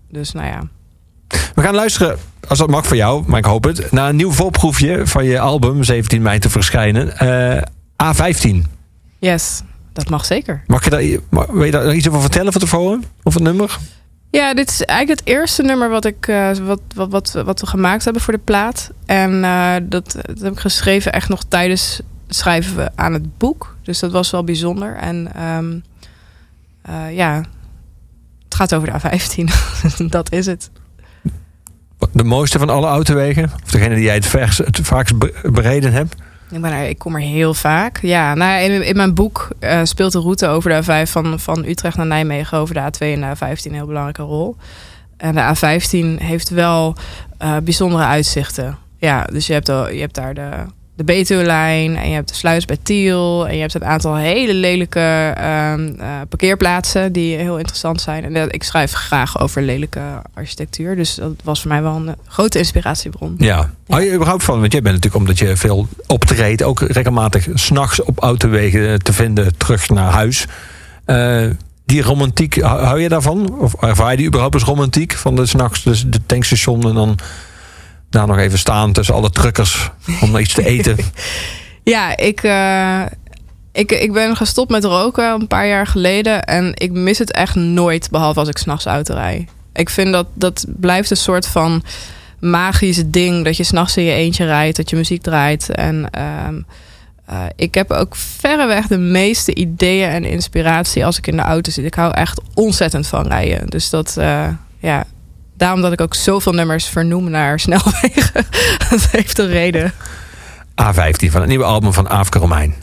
Dus nou ja. We gaan luisteren, als dat mag voor jou, maar ik hoop het, naar een nieuw voorproefje van je album 17 mei te verschijnen. Eh, A15. Yes, dat mag zeker. Mag je daar, wil je daar iets over vertellen van tevoren? Of het nummer? Ja, dit is eigenlijk het eerste nummer wat, ik, eh, wat, wat, wat, wat we gemaakt hebben voor de plaat. En eh, dat, dat heb ik geschreven echt nog tijdens het schrijven aan het boek. Dus dat was wel bijzonder. En ehm, eh, ja, het gaat over de A15. [laughs] dat is het. De mooiste van alle autowegen? Of degene die jij het, vers, het vaakst be- bereden hebt? Ik, ben er, ik kom er heel vaak. Ja, nou, in mijn boek eh, speelt de route over de A5 van, van Utrecht naar Nijmegen over de A2 en de A15 een heel belangrijke rol. En de A15 heeft wel eh, bijzondere uitzichten. Ja, dus je hebt, al, je hebt daar de, de Betuwe-lijn en je hebt de sluis bij Tiel. En je hebt een aantal hele lelijke ehm, eh, parkeerplaatsen die heel interessant zijn. En eh, ik schrijf graag over lelijke architectuur. Dus dat was voor mij wel een eh, grote inspiratiebron. Ja. Hou je überhaupt van? Want jij bent natuurlijk, omdat je veel optreedt, ook regelmatig s'nachts op autowegen te vinden terug naar huis. Die romantiek, hou hou je daarvan? Of ervaar je die überhaupt als romantiek? Van de s'nachts dus de tankstation en dan daar nog even staan tussen alle truckers om iets te eten. [laughs] Ja, ik, eh, ik, ik ben gestopt met roken een paar jaar geleden. En ik mis het echt nooit, behalve als ik s'nachts auto rijd. Ik vind dat dat blijft een soort van magisch ding. Dat je s'nachts in je eentje rijdt, dat je muziek draait. En ehm, eh, ik heb ook verreweg de meeste ideeën en inspiratie als ik in de auto zit. Ik hou echt ontzettend van rijden. Dus dat, eh, ja... Daarom dat ik ook zoveel nummers vernoem naar [laughs] snelwegen. dat heeft een reden. A15 van het nieuwe album van Aafke Romein.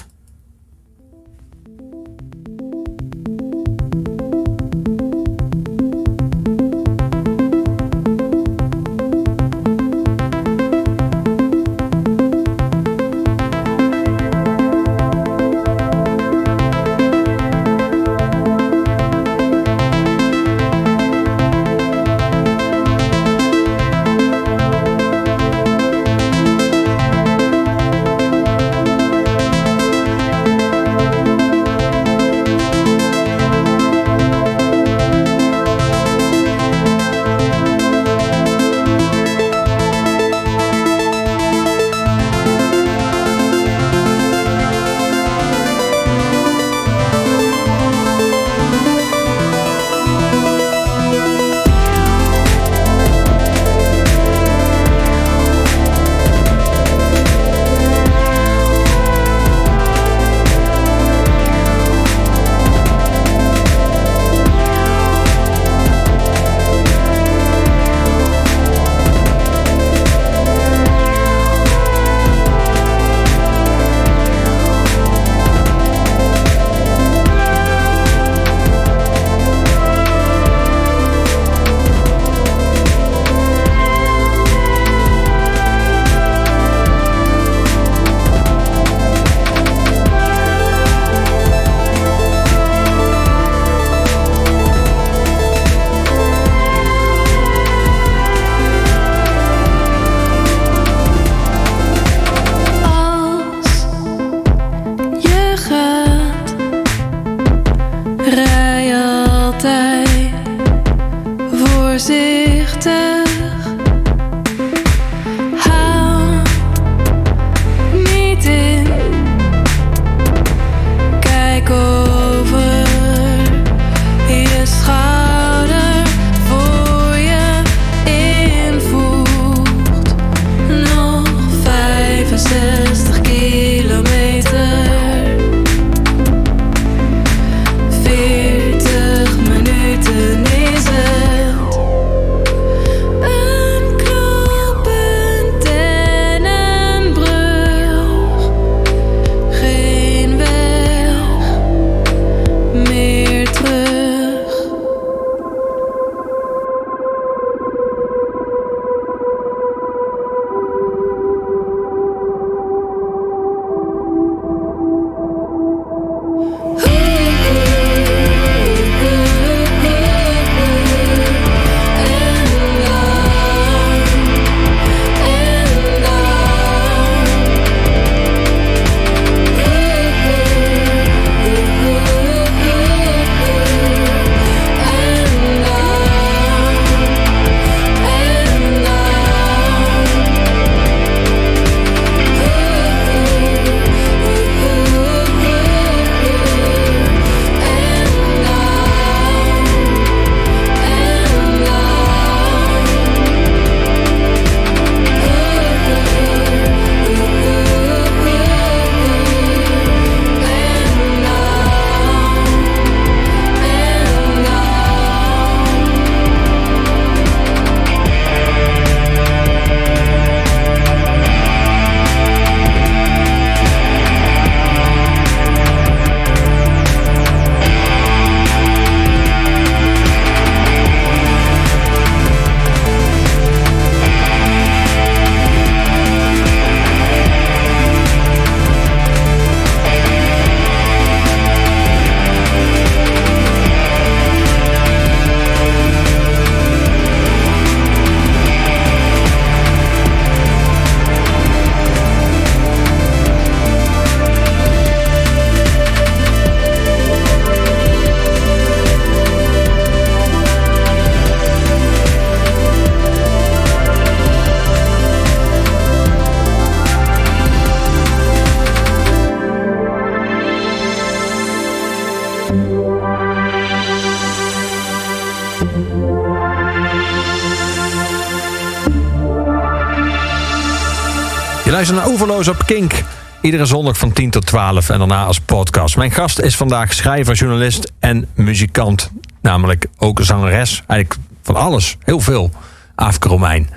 Luister naar Oeverloos op Kink. Iedere zondag van 10 tot 12 en daarna als podcast. Mijn gast is vandaag schrijver, journalist en muzikant. Namelijk ook zangeres. Eigenlijk van alles. Heel veel. Aafke Romein.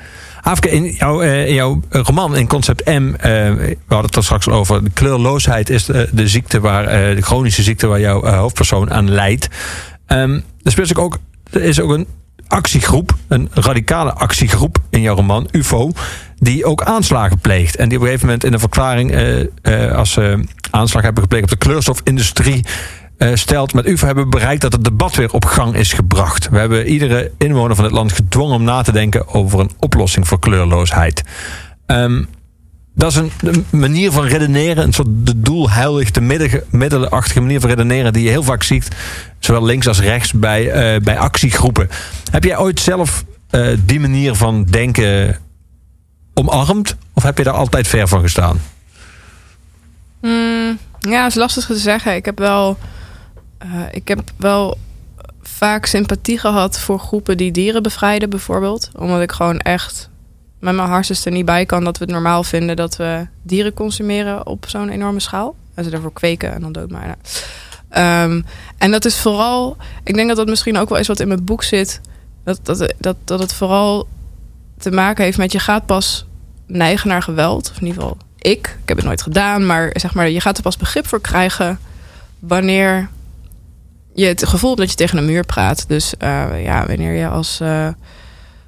Jouw, eh, in jouw roman in Concept M... eh, we hadden het er straks over... de kleurloosheid is de, ziekte waar... eh, de chronische ziekte waar jouw hoofdpersoon aan lijdt. Ehm er, speelt ook, er is ook een actiegroep, een radicale actiegroep in jouw roman, UFO, die ook aanslagen pleegt. En die op een gegeven moment in een verklaring, eh, eh, als ze aanslag hebben gepleegd op de kleurstofindustrie, eh, stelt met UFO hebben we bereikt dat het debat weer op gang is gebracht. We hebben iedere inwoner van het land gedwongen om na te denken over een oplossing voor kleurloosheid. Ehm, dat is een, manier van redeneren, een soort de doelheilig, de middelenachtige manier van redeneren die je heel vaak ziet, zowel links als rechts bij, eh, bij actiegroepen. Heb jij ooit zelf eh, die manier van denken omarmd? Of heb je daar altijd ver van gestaan? Mm, ja, dat is lastig te zeggen. Ik heb wel, eh, ik heb wel vaak sympathie gehad voor groepen die dieren bevrijden, bijvoorbeeld. Omdat ik gewoon echt met mijn hartstikke er niet bij kan dat we het normaal vinden dat we dieren consumeren op zo'n enorme schaal. En ze daarvoor kweken en dan doodmaken. Ehm en dat is vooral, ik denk dat dat misschien ook wel is wat in mijn boek zit. Dat, dat, dat, dat het vooral te maken heeft met je gaat pas neigen naar geweld. Of in ieder geval ik. Ik heb het nooit gedaan. Maar zeg maar, je gaat er pas begrip voor krijgen wanneer je het gevoel hebt dat je tegen een muur praat. Dus eh, ja, wanneer je als, eh,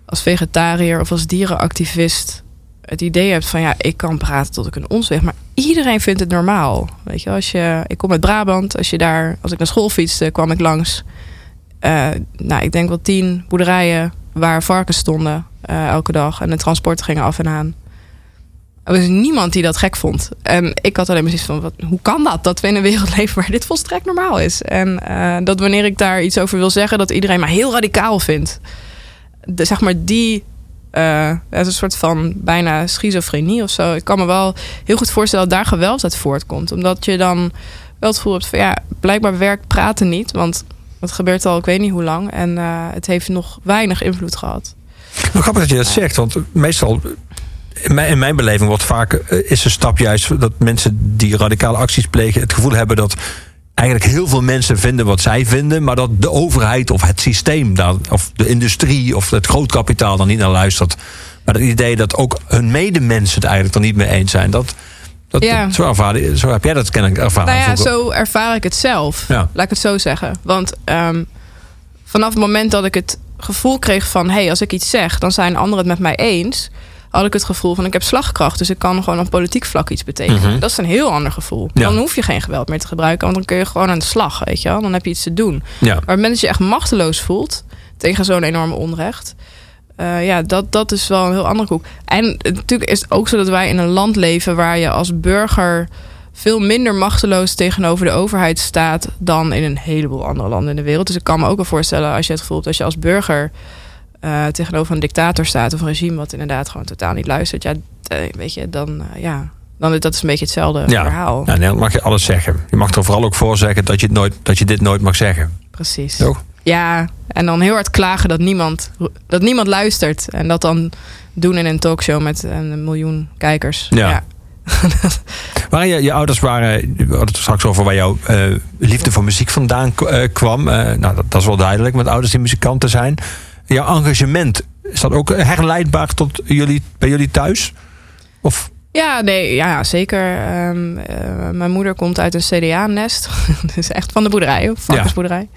als vegetariër of als dierenactivist het idee hebt van ja, ik kan praten tot ik een ons. Maar iedereen vindt het normaal. Weet je, als je, ik kom uit Brabant. Als je daar, als ik naar school fietste, kwam ik langs. eh, nou, ik denk wel tien boerderijen waar varkens stonden eh, elke dag. En de transporten gingen af en aan. Er was niemand die dat gek vond. En ik had alleen maar zoiets van, wat, hoe kan dat? Dat we in een wereld leven waar dit volstrekt normaal is. En eh, dat wanneer ik daar iets over wil zeggen... dat iedereen mij heel radicaal vindt. De, zeg maar die... eh, is een soort van bijna schizofrenie of zo. Ik kan me wel heel goed voorstellen dat daar geweld uit voortkomt. Omdat je dan wel het gevoel hebt van... ja, blijkbaar werkt praten niet. Want het gebeurt al ik weet niet hoe lang. En eh, het heeft nog weinig invloed gehad. Nou, grappig dat je dat zegt, want meestal in mijn, in mijn beleving wordt vaak eh, is een stap juist dat mensen die radicale acties plegen het gevoel hebben dat eigenlijk heel veel mensen vinden wat zij vinden, maar dat de overheid of het systeem daar, of de industrie of het grootkapitaal dan niet naar luistert. Maar het idee dat ook hun medemensen het eigenlijk er niet mee eens zijn, dat, dat, Ja. zo, ervaren, zo heb jij dat kennelijk ervaren. Nou ja, zo ervaar ik het zelf. Ja. Laat ik het zo zeggen. Want ehm, vanaf het moment dat ik het gevoel kreeg van... hé, hey, als ik iets zeg, dan zijn anderen het met mij eens... had ik het gevoel van ik heb slagkracht. Dus ik kan gewoon op politiek vlak iets betekenen. Mhm. Dat is een heel ander gevoel. Ja. Dan hoef je geen geweld meer te gebruiken. Want dan kun je gewoon aan de slag, weet je wel. Dan heb je iets te doen. ja. Maar op het moment dat je echt machteloos voelt... tegen zo'n enorme onrecht... eh, ja, dat, dat is wel een heel andere koek. En natuurlijk is het ook zo dat wij in een land leven... waar je als burger veel minder machteloos tegenover de overheid staat... dan in een heleboel andere landen in de wereld. Dus ik kan me ook wel voorstellen als je het gevoel hebt... als je als burger eh, tegenover een dictator staat... of een regime wat inderdaad gewoon totaal niet luistert... ja, eh, weet je, dan, eh, ja, dan is dat is een beetje hetzelfde Ja. verhaal. Ja, nee, dan mag je alles zeggen. Je mag er vooral ook voor zeggen dat je, het nooit, dat je dit nooit mag zeggen. Precies. Toch? Ja, en dan heel hard klagen dat niemand, dat niemand luistert. En dat dan doen in een talkshow met een miljoen kijkers. Ja. [laughs] Waar je, je ouders waren, we hadden het straks over waar jouw liefde voor muziek vandaan kwam. Nou, dat, dat is wel duidelijk, met ouders die muzikanten zijn. Jouw engagement, is dat ook herleidbaar tot jullie, bij jullie thuis? Of, Ja, nee, ja, zeker. Ehm, eh, mijn moeder komt uit een CDA-nest. dus [laughs] echt van de boerderij, of varkensboerderij.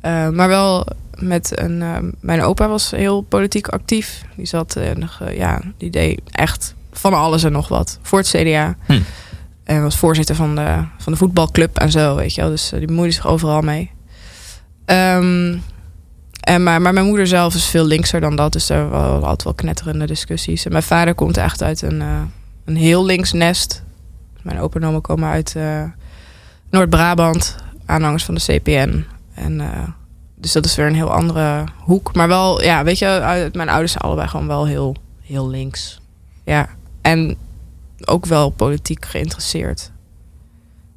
Eh, maar wel met een... eh, mijn opa was heel politiek actief. Die zat, eh, nog, eh, ja, die deed echt van alles en nog wat voor het CDA. Hm. En was voorzitter van de, van de voetbalclub en zo, weet je wel. Dus eh, die bemoeide zich overal mee. Ehm, en maar, maar mijn moeder zelf is veel linkser dan dat. Dus er waren altijd wel knetterende discussies. En mijn vader komt echt uit een, eh, een heel links nest. Mijn opa en oma komen uit eh, Noord-Brabant. Aanhangers van de CPN. En, eh, dus dat is weer een heel andere hoek. Maar wel, ja, weet je, mijn ouders zijn allebei gewoon wel heel, heel links. Ja, en ook wel politiek geïnteresseerd.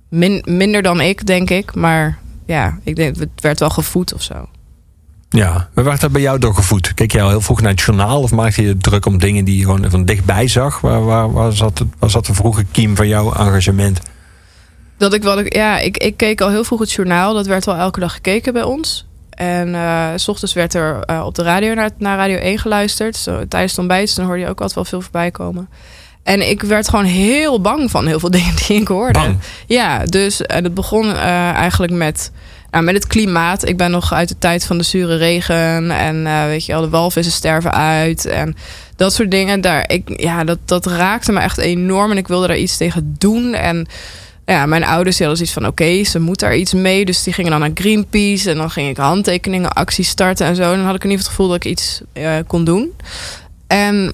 Min, minder dan ik, denk ik. Maar ja, ik denk, het werd wel gevoed of zo. Ja, we werd dat bij jou doorgevoed? Keek jij al heel vroeg naar het journaal of maakte je druk om dingen die je gewoon van dichtbij zag? Waar, waar, waar, zat, het, waar zat de vroege kiem van jouw engagement? Dat ik wel, ja, ik, ik keek al heel vroeg het journaal. Dat werd wel elke dag gekeken bij ons. En eh, s ochtends werd er eh, op de radio naar, naar Radio 1 geluisterd. Zo, tijdens het ontbijt, dus dan hoorde je ook altijd wel veel voorbij komen. En ik werd gewoon heel bang van heel veel [laughs] dingen die ik hoorde. Bang? Ja, dus en het begon eh, eigenlijk met, nou, met het klimaat. Ik ben nog uit de tijd van de zure regen. En eh, weet je wel, de walvissen sterven uit. En dat soort dingen. Daar, ik, ja, dat, dat raakte me echt enorm. En ik wilde daar iets tegen doen. En ja, mijn ouders hadden zoiets van... oké, ze moet daar iets mee. Dus die gingen dan naar Greenpeace. En dan ging ik handtekeningen, acties starten en zo. En dan had ik in ieder geval het gevoel dat ik iets eh, kon doen. En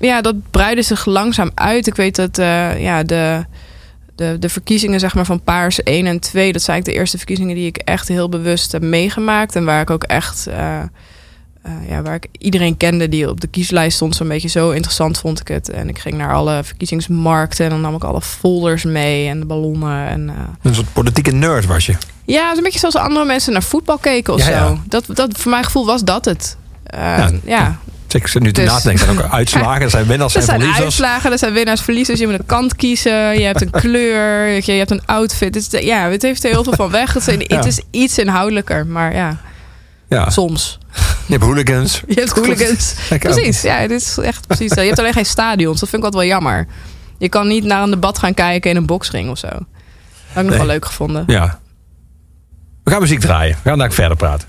ja, dat breidde zich langzaam uit. Ik weet dat eh, ja, de, de, de verkiezingen zeg maar, van Paars 1 en 2... dat zijn eigenlijk de eerste verkiezingen die ik echt heel bewust heb meegemaakt. En waar ik ook echt... eh, eh, ja, waar ik iedereen kende die op de kieslijst stond. Zo'n beetje zo interessant vond ik het. En ik ging naar alle verkiezingsmarkten. En dan nam ik alle folders mee en de ballonnen. En, eh, Een soort politieke nerd was je. ja, een beetje zoals andere mensen naar voetbal keken of Ja, zo. ja. Dat, dat, voor mijn gevoel was dat het. Ja, ja, Ik zit nu te Dus- nadenken. Er zijn ook uitslagen. Er zijn winnaars Er en zijn verliezers. uitslagen, er zijn winnaars, verliezers. Je moet een kant kiezen, je hebt een [laughs] kleur, je, hebt een outfit. Het, is, ja, het heeft er heel veel van weg. Het, zijn, het is iets inhoudelijker, maar ja, Ja, soms. je hebt hooligans. [laughs] Je hebt hooligans. [laughs] Precies, ja, dit is echt precies. Je hebt alleen geen stadions, dat vind ik altijd wel jammer. Je kan niet naar een debat gaan kijken in een boksring of zo. Dat had ik nog Nee. wel leuk gevonden. Ja. We gaan muziek draaien. We gaan daar verder praten.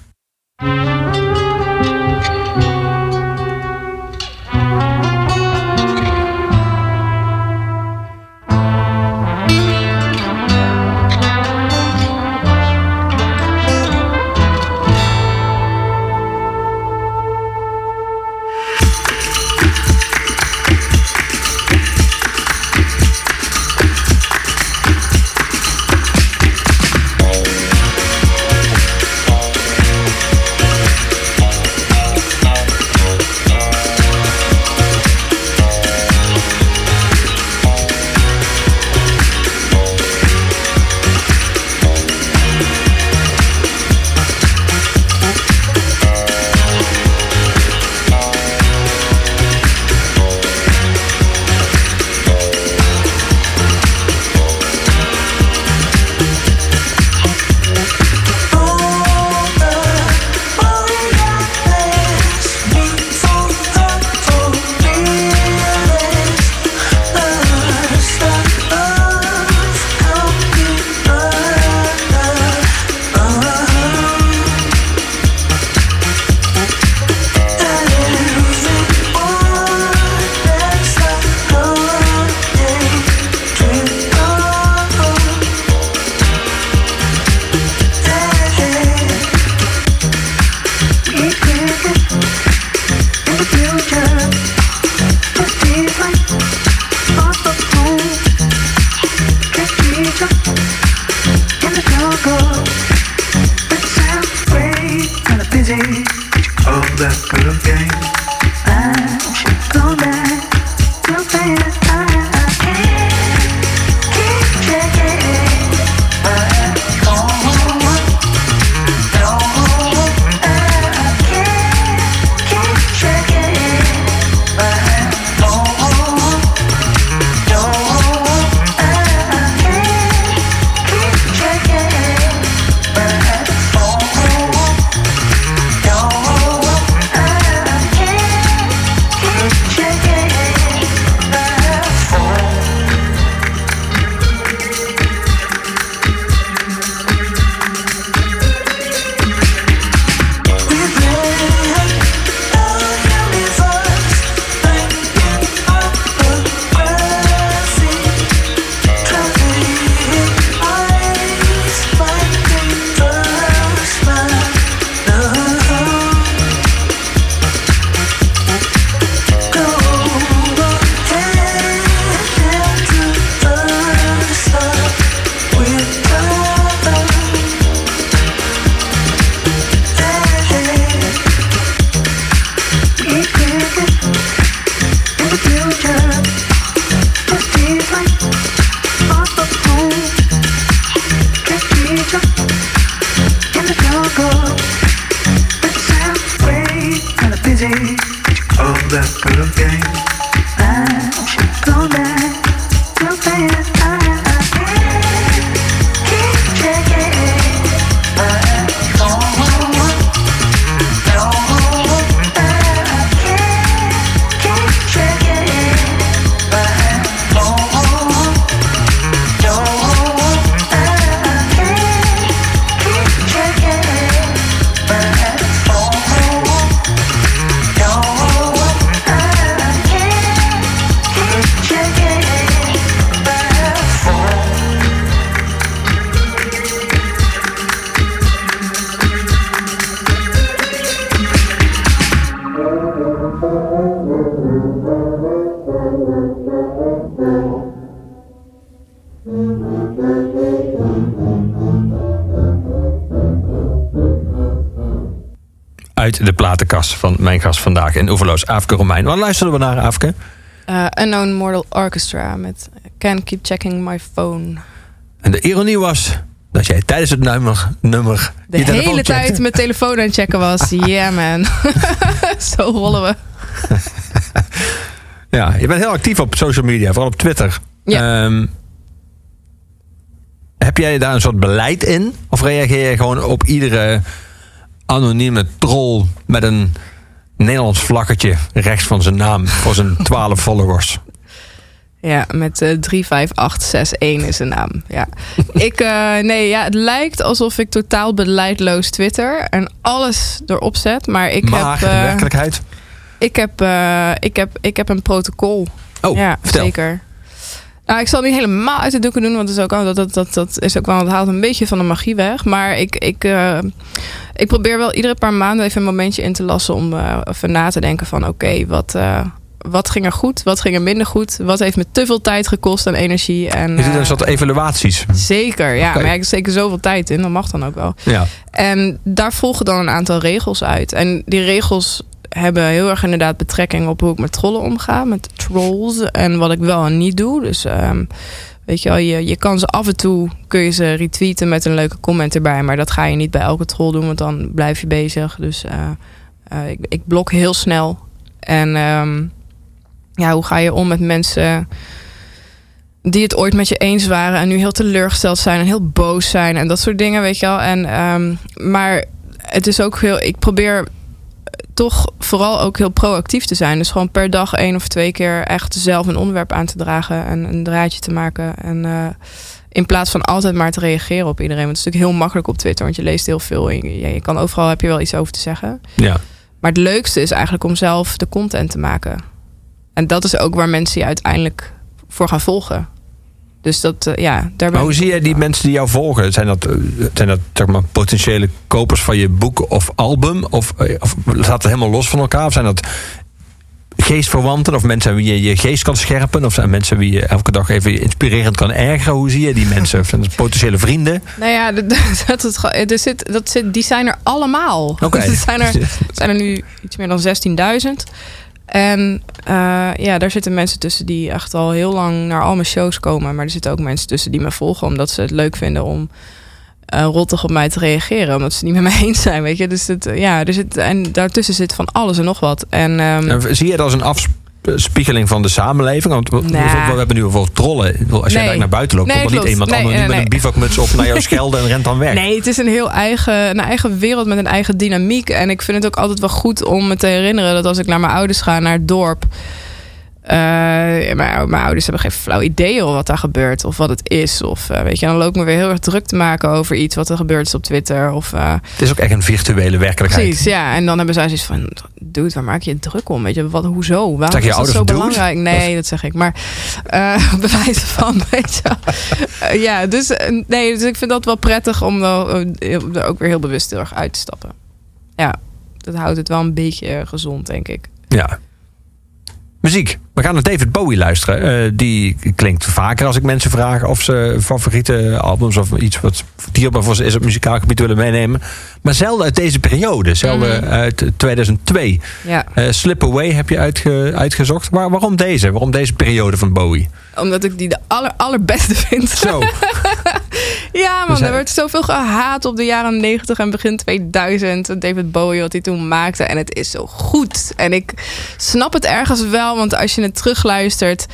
Uit de platenkast van mijn gast vandaag in Oeverloos, Afke Romein. Wat luisterden we naar, Afke? Eh, Unknown Mortal Orchestra met Can't Keep Checking My Phone. En de ironie was dat jij tijdens het nummer, nummer de hele tijd mijn telefoon aan het checken was. [laughs] yeah man, [laughs] zo rollen we. ja, je bent heel actief op social media, vooral op Twitter. Ja. Ehm, heb jij daar een soort beleid in? Of reageer je gewoon op iedere anonieme troll met een Nederlands vlaggetje rechts van zijn naam voor zijn [laughs] 12 followers? Ja, met eh 35861 is de naam. Ja. [laughs] ik, eh, nee, ja, het lijkt alsof ik totaal beleidloos Twitter en alles erop zet. Maar ik maar heb, in eh, werkelijkheid? ik, heb, ik, heb, ik heb een protocol. Oh, ja, vertel. zeker. Nou, ik zal het niet helemaal uit de doeken doen, want dat is ook, wel- dat, dat, dat, dat is ook wel, het haalt een beetje van de magie weg. Maar ik, ik, eh, ik probeer wel iedere paar maanden even een momentje in te lassen om eh, even na te denken van oké, wat, eh, wat ging er goed, wat ging er minder goed, wat heeft me te veel tijd gekost en energie. En, eh, een soort evaluaties. Zeker, ja. Maar ik steek er zoveel tijd in, dat mag dan ook wel. Ja. En daar volgen dan een aantal regels uit. En die regels hebben heel erg inderdaad betrekking op hoe ik met trollen omga, met trolls en wat ik wel en niet doe. Dus ehm, weet je wel, je, je kan ze af en toe kun je ze retweeten met een leuke comment erbij, maar dat ga je niet bij elke troll doen, want dan blijf je bezig. Dus eh, eh, ik, ik blok heel snel. En ehm, ja, hoe ga je om met mensen die het ooit met je eens waren en nu heel teleurgesteld zijn en heel boos zijn en dat soort dingen, weet je wel. En, ehm, maar het is ook heel, ik probeer toch vooral ook heel proactief te zijn. Dus gewoon per dag één of twee keer echt zelf een onderwerp aan te dragen en een draadje te maken. En eh, in plaats van altijd maar te reageren op iedereen. Want het is natuurlijk heel makkelijk op Twitter, want je leest heel veel. En je, je kan overal heb je wel iets over te zeggen. ja. Maar het leukste is eigenlijk om zelf de content te maken. En dat is ook waar mensen je uiteindelijk voor gaan volgen. Dus dat, eh, ja, daar Maar hoe zie jij die mensen die jou volgen? Zijn dat, eh, zijn dat zeg maar, potentiële kopers van je boek of album? Of, eh, of staat het helemaal los van elkaar? Of zijn dat geestverwanten? Of mensen wie je je geest kan scherpen? Of zijn mensen wie je elke dag even inspirerend kan ergeren? Hoe zie je die mensen? Of zijn dat potentiële vrienden? Nou ja, [laughs] dat, dat, dat, zit, dat zit, die zijn er allemaal. Oké. [laughs] zijn er, [laughs] zijn er nu iets meer dan 16.000. En eh, ja, daar zitten mensen tussen die echt al heel lang naar al mijn shows komen. Maar er zitten ook mensen tussen die me volgen omdat ze het leuk vinden om eh, rottig op mij te reageren. Omdat ze het niet met [laughs] mij eens zijn, weet je. Dus het, ja, er zit, en daartussen zit van alles en nog wat. En ehm, Zie je dat als een afspiegeling van de samenleving? Want we, we hebben nu bijvoorbeeld trollen. Als jij Nee. daar naar buiten loopt, Nee, komt er niet iemand Nee, nee, met een bivakmuts op naar jou [laughs] schelden en rent dan weg. Nee, het is een heel eigen, een eigen wereld met een eigen dynamiek. En ik vind het ook altijd wel goed om me te herinneren dat als ik naar mijn ouders ga, naar het dorp. Eh, mijn, mijn ouders hebben geen flauw idee wat daar gebeurt of wat het is. Of eh, weet je, dan loop ik me weer heel erg druk te maken over iets wat er gebeurd is op Twitter. Of, eh, Het is ook echt een virtuele werkelijkheid. precies, ja. En dan hebben zij zoiets van: Dude, waar maak je je druk om? Weet je, wat, hoezo? Waarom je is dat ouders zo belangrijk? Nee, dat zeg ik. Maar eh [laughs] bewijs van, [laughs] weet je. ja, dus, nee, dus ik vind dat wel prettig om er ook weer heel bewust heel erg uit te stappen. Ja, dat houdt het wel een beetje gezond, denk ik. Ja. Muziek. We gaan naar David Bowie luisteren. Eh, die klinkt vaker als ik mensen vraag of ze favoriete albums of iets wat dierbaar voor ze is op muzikaal gebied willen meenemen. Maar zelden uit deze periode. Zelden Mhm. uit 2002. Ja, Eh, Slip Away heb je uitge- uitgezocht. Waar, waarom deze? Waarom deze periode van Bowie? omdat ik die de aller, allerbeste vind. Zo. [laughs] Ja, man, Dus hij- er werd zoveel gehaat op de jaren 90 en begin 2000. David Bowie, wat hij toen maakte. En het is zo goed. En ik snap het ergens wel, want als je het terugluistert.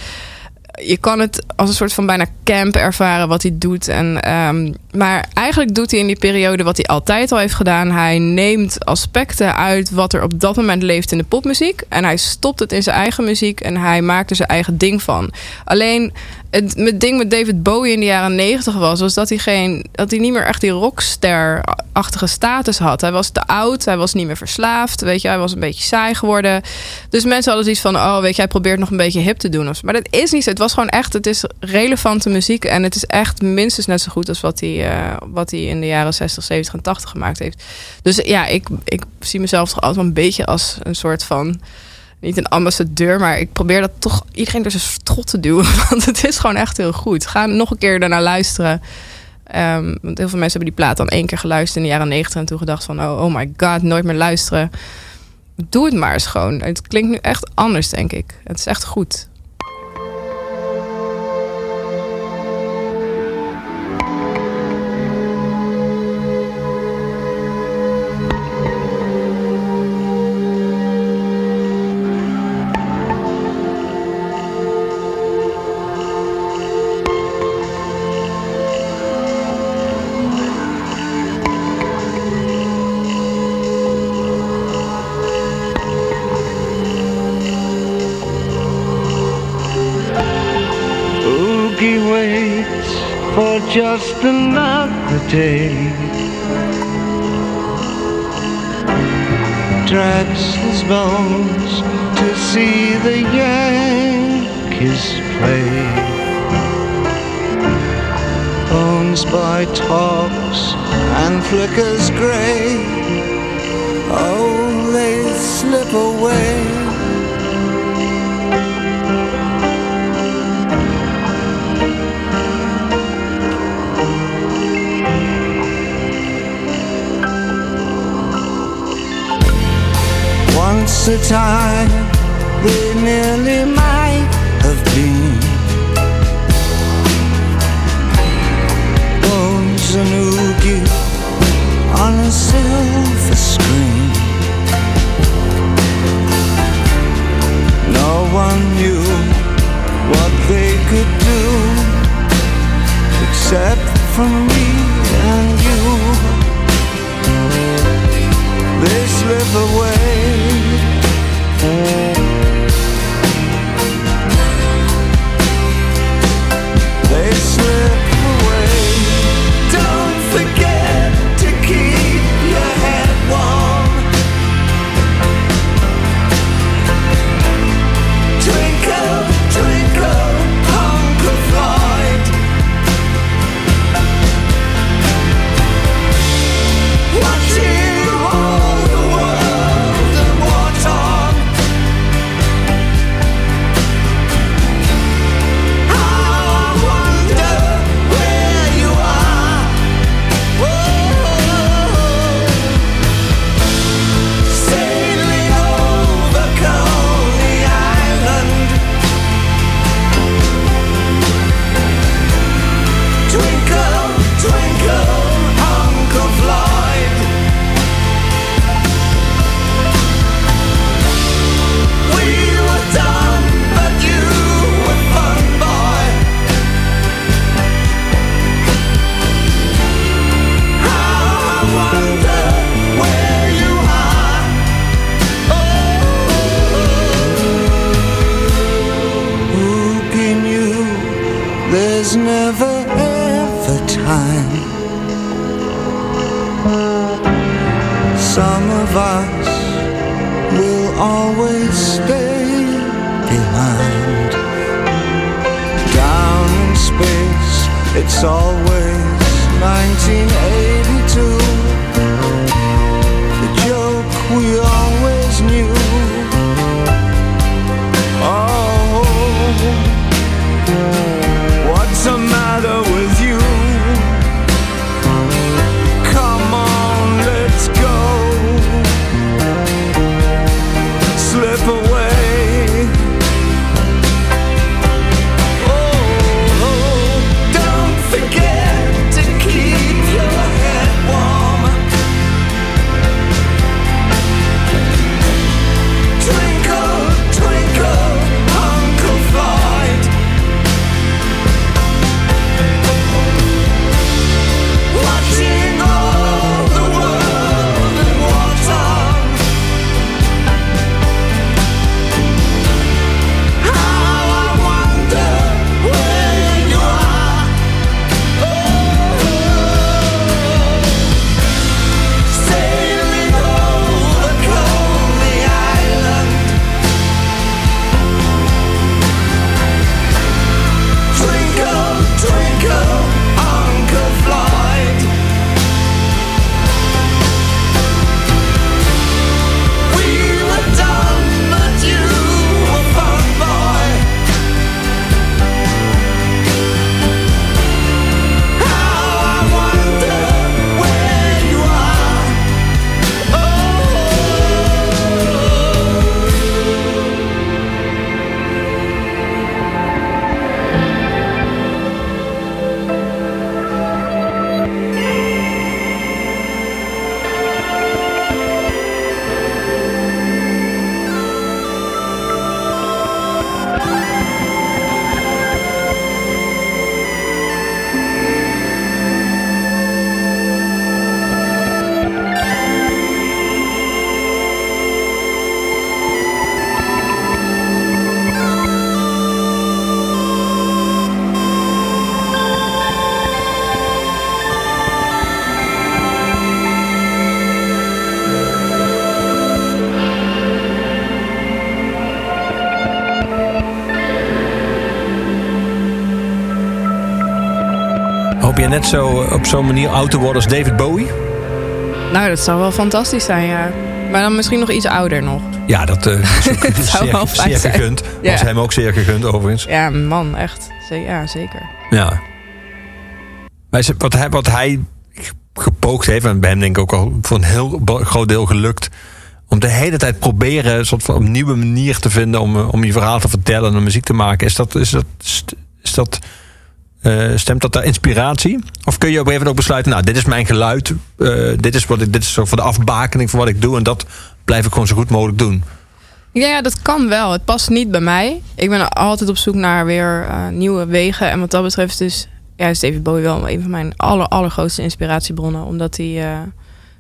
Je kan het als een soort van bijna camp ervaren wat hij doet. En, ehm, maar eigenlijk doet hij in die periode wat hij altijd al heeft gedaan. Hij neemt aspecten uit wat er op dat moment leeft in de popmuziek. En hij stopt het in zijn eigen muziek. En hij maakt er zijn eigen ding van. Alleen het, ding met David Bowie in de jaren negentig was, was dat hij, geen, dat hij niet meer echt die rockster-achtige status had. Hij was te oud, hij was niet meer verslaafd, weet je, hij was een beetje saai geworden. Dus mensen hadden zoiets van, oh, weet je, hij probeert nog een beetje hip te doen. of. Maar dat is niet zo. Het was gewoon echt, het is relevante muziek en het is echt minstens net zo goed als wat hij, eh, wat hij in de jaren 60, 70 en 80 gemaakt heeft. Dus ja, ik, ik zie mezelf toch altijd wel een beetje als een soort van niet een ambassadeur, maar ik probeer dat toch iedereen door zijn strot te duwen. [laughs] Want het is gewoon echt heel goed. Ga nog een keer daarna luisteren. Ehm, want heel veel mensen hebben die plaat dan één keer geluisterd in de jaren negentig en toen gedacht van oh, oh my god, nooit meer luisteren. Doe het maar eens gewoon. Het klinkt nu echt anders, denk ik. Het is echt goed. Another day. Drags his bones to see the Yankees play. Bones by tops and flickers grey. Oh, they slip away. Once a time, they nearly might have been. Bones and oogie on a silver screen. No one knew what they could do except for me They slip away. Of us will always stay behind. Down in space, it's always 1982. Net zo op zo'n manier oud te worden als David Bowie? Nou, dat zou wel fantastisch zijn, ja. Maar dan misschien nog iets ouder nog. Ja, dat [laughs] is ook zou zeer, wel fijn zeer zijn. gegund. Ja. Was hem ook zeer gegund, overigens. Ja, man, echt. Ja, zeker. Ja. Maar wat hij, wat hij gepoogd heeft, en bij hem denk ik ook al voor een heel groot deel gelukt, om de hele tijd proberen een soort van een nieuwe manier te vinden om, eh, om je verhaal te vertellen en muziek te maken. Is dat, is dat, is dat, eh, stemt dat daar inspiratie? Of kun je op een gegeven ook besluiten, nou, dit is mijn geluid, eh, dit is wat ik, dit is voor de afbakening van wat ik doe en dat blijf ik gewoon zo goed mogelijk doen. Ja, ja, dat kan wel. Het past niet bij mij. Ik ben altijd op zoek naar weer eh, nieuwe wegen. En wat dat betreft is, ja, David Bowie wel een van mijn aller, allergrootste inspiratiebronnen. Omdat hij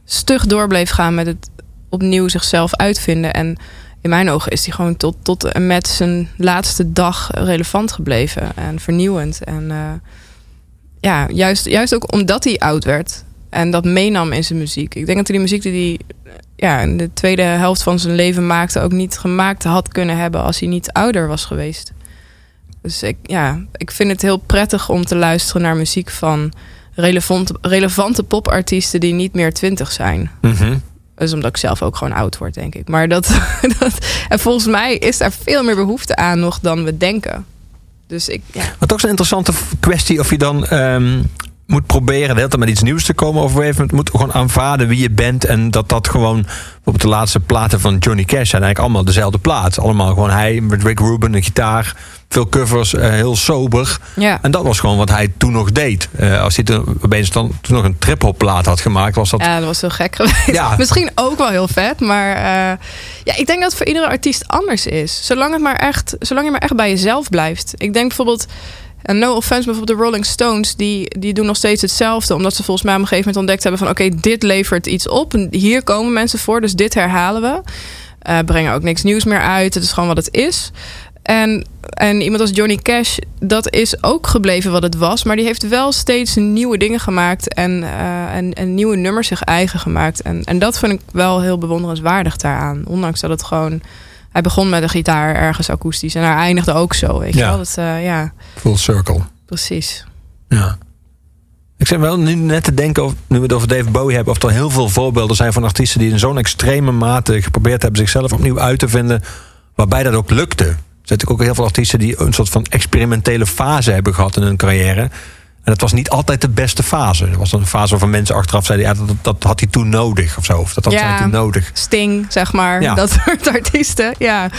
stug door bleef gaan met het opnieuw zichzelf uitvinden. En in mijn ogen is hij gewoon tot, tot en met zijn laatste dag relevant gebleven. En vernieuwend. En eh, ja, juist, juist ook omdat hij oud werd. En dat meenam in zijn muziek. Ik denk dat hij die muziek die hij ja, in de tweede helft van zijn leven maakte, ook niet gemaakt had kunnen hebben als hij niet ouder was geweest. Dus ik, ja, ik vind het heel prettig om te luisteren naar muziek van relevante, relevante popartiesten die niet meer twintig zijn. Mhm. Dus omdat ik zelf ook gewoon oud word, denk ik. Maar dat, [laughs] dat. En volgens mij is daar veel meer behoefte aan nog dan we denken. Dus ik. Ja. Maar toch is een interessante kwestie of je dan ehm, moet proberen de hele tijd met iets nieuws te komen. Of op een gegeven moment moet gewoon aanvaarden wie je bent. En dat dat gewoon, bijvoorbeeld de laatste platen van Johnny Cash zijn eigenlijk allemaal dezelfde plaat. Allemaal gewoon hij met Rick Rubin, een gitaar, veel covers, eh, heel sober. ja. En dat was gewoon wat hij toen nog deed. Eh, als hij toen, opeens dan, toen nog een trip-hop plaat had gemaakt, was dat... Ja, dat was heel gek geweest. Ja. [laughs] Misschien ook wel heel vet, maar eh, ja, ik denk dat het voor iedere artiest anders is. Zolang, het maar echt, zolang je maar echt bij jezelf blijft. Ik denk bijvoorbeeld, en no offense, bijvoorbeeld de Rolling Stones, die, die doen nog steeds hetzelfde. Omdat ze volgens mij op een gegeven moment ontdekt hebben van oké, dit levert iets op. En hier komen mensen voor, dus dit herhalen we. Eh, brengen ook niks nieuws meer uit. Het is gewoon wat het is. En, en iemand als Johnny Cash, dat is ook gebleven wat het was. Maar die heeft wel steeds nieuwe dingen gemaakt. En, eh, en, en nieuwe nummers zich eigen gemaakt. En, en dat vind ik wel heel bewonderenswaardig daaraan. Ondanks dat het gewoon... Hij begon met een gitaar ergens akoestisch. En hij eindigde ook zo, weet je Ja. wel. Dat, eh, ja, Full circle. precies. Ja. Ik zeg wel nu net te denken, of, nu we het over David Bowie hebben, of er heel veel voorbeelden zijn van artiesten die in zo'n extreme mate geprobeerd hebben zichzelf opnieuw uit te vinden, waarbij dat ook lukte. Er zijn natuurlijk ook heel veel artiesten die een soort van experimentele fase hebben gehad in hun carrière. En dat was niet altijd de beste fase. Er was dan een fase waarvan mensen achteraf zeiden, ja, dat, dat had hij toen nodig of zo. Of dat had Ja. zij toen nodig. Sting, zeg maar. Ja. Dat [laughs] soort artiesten. Ja.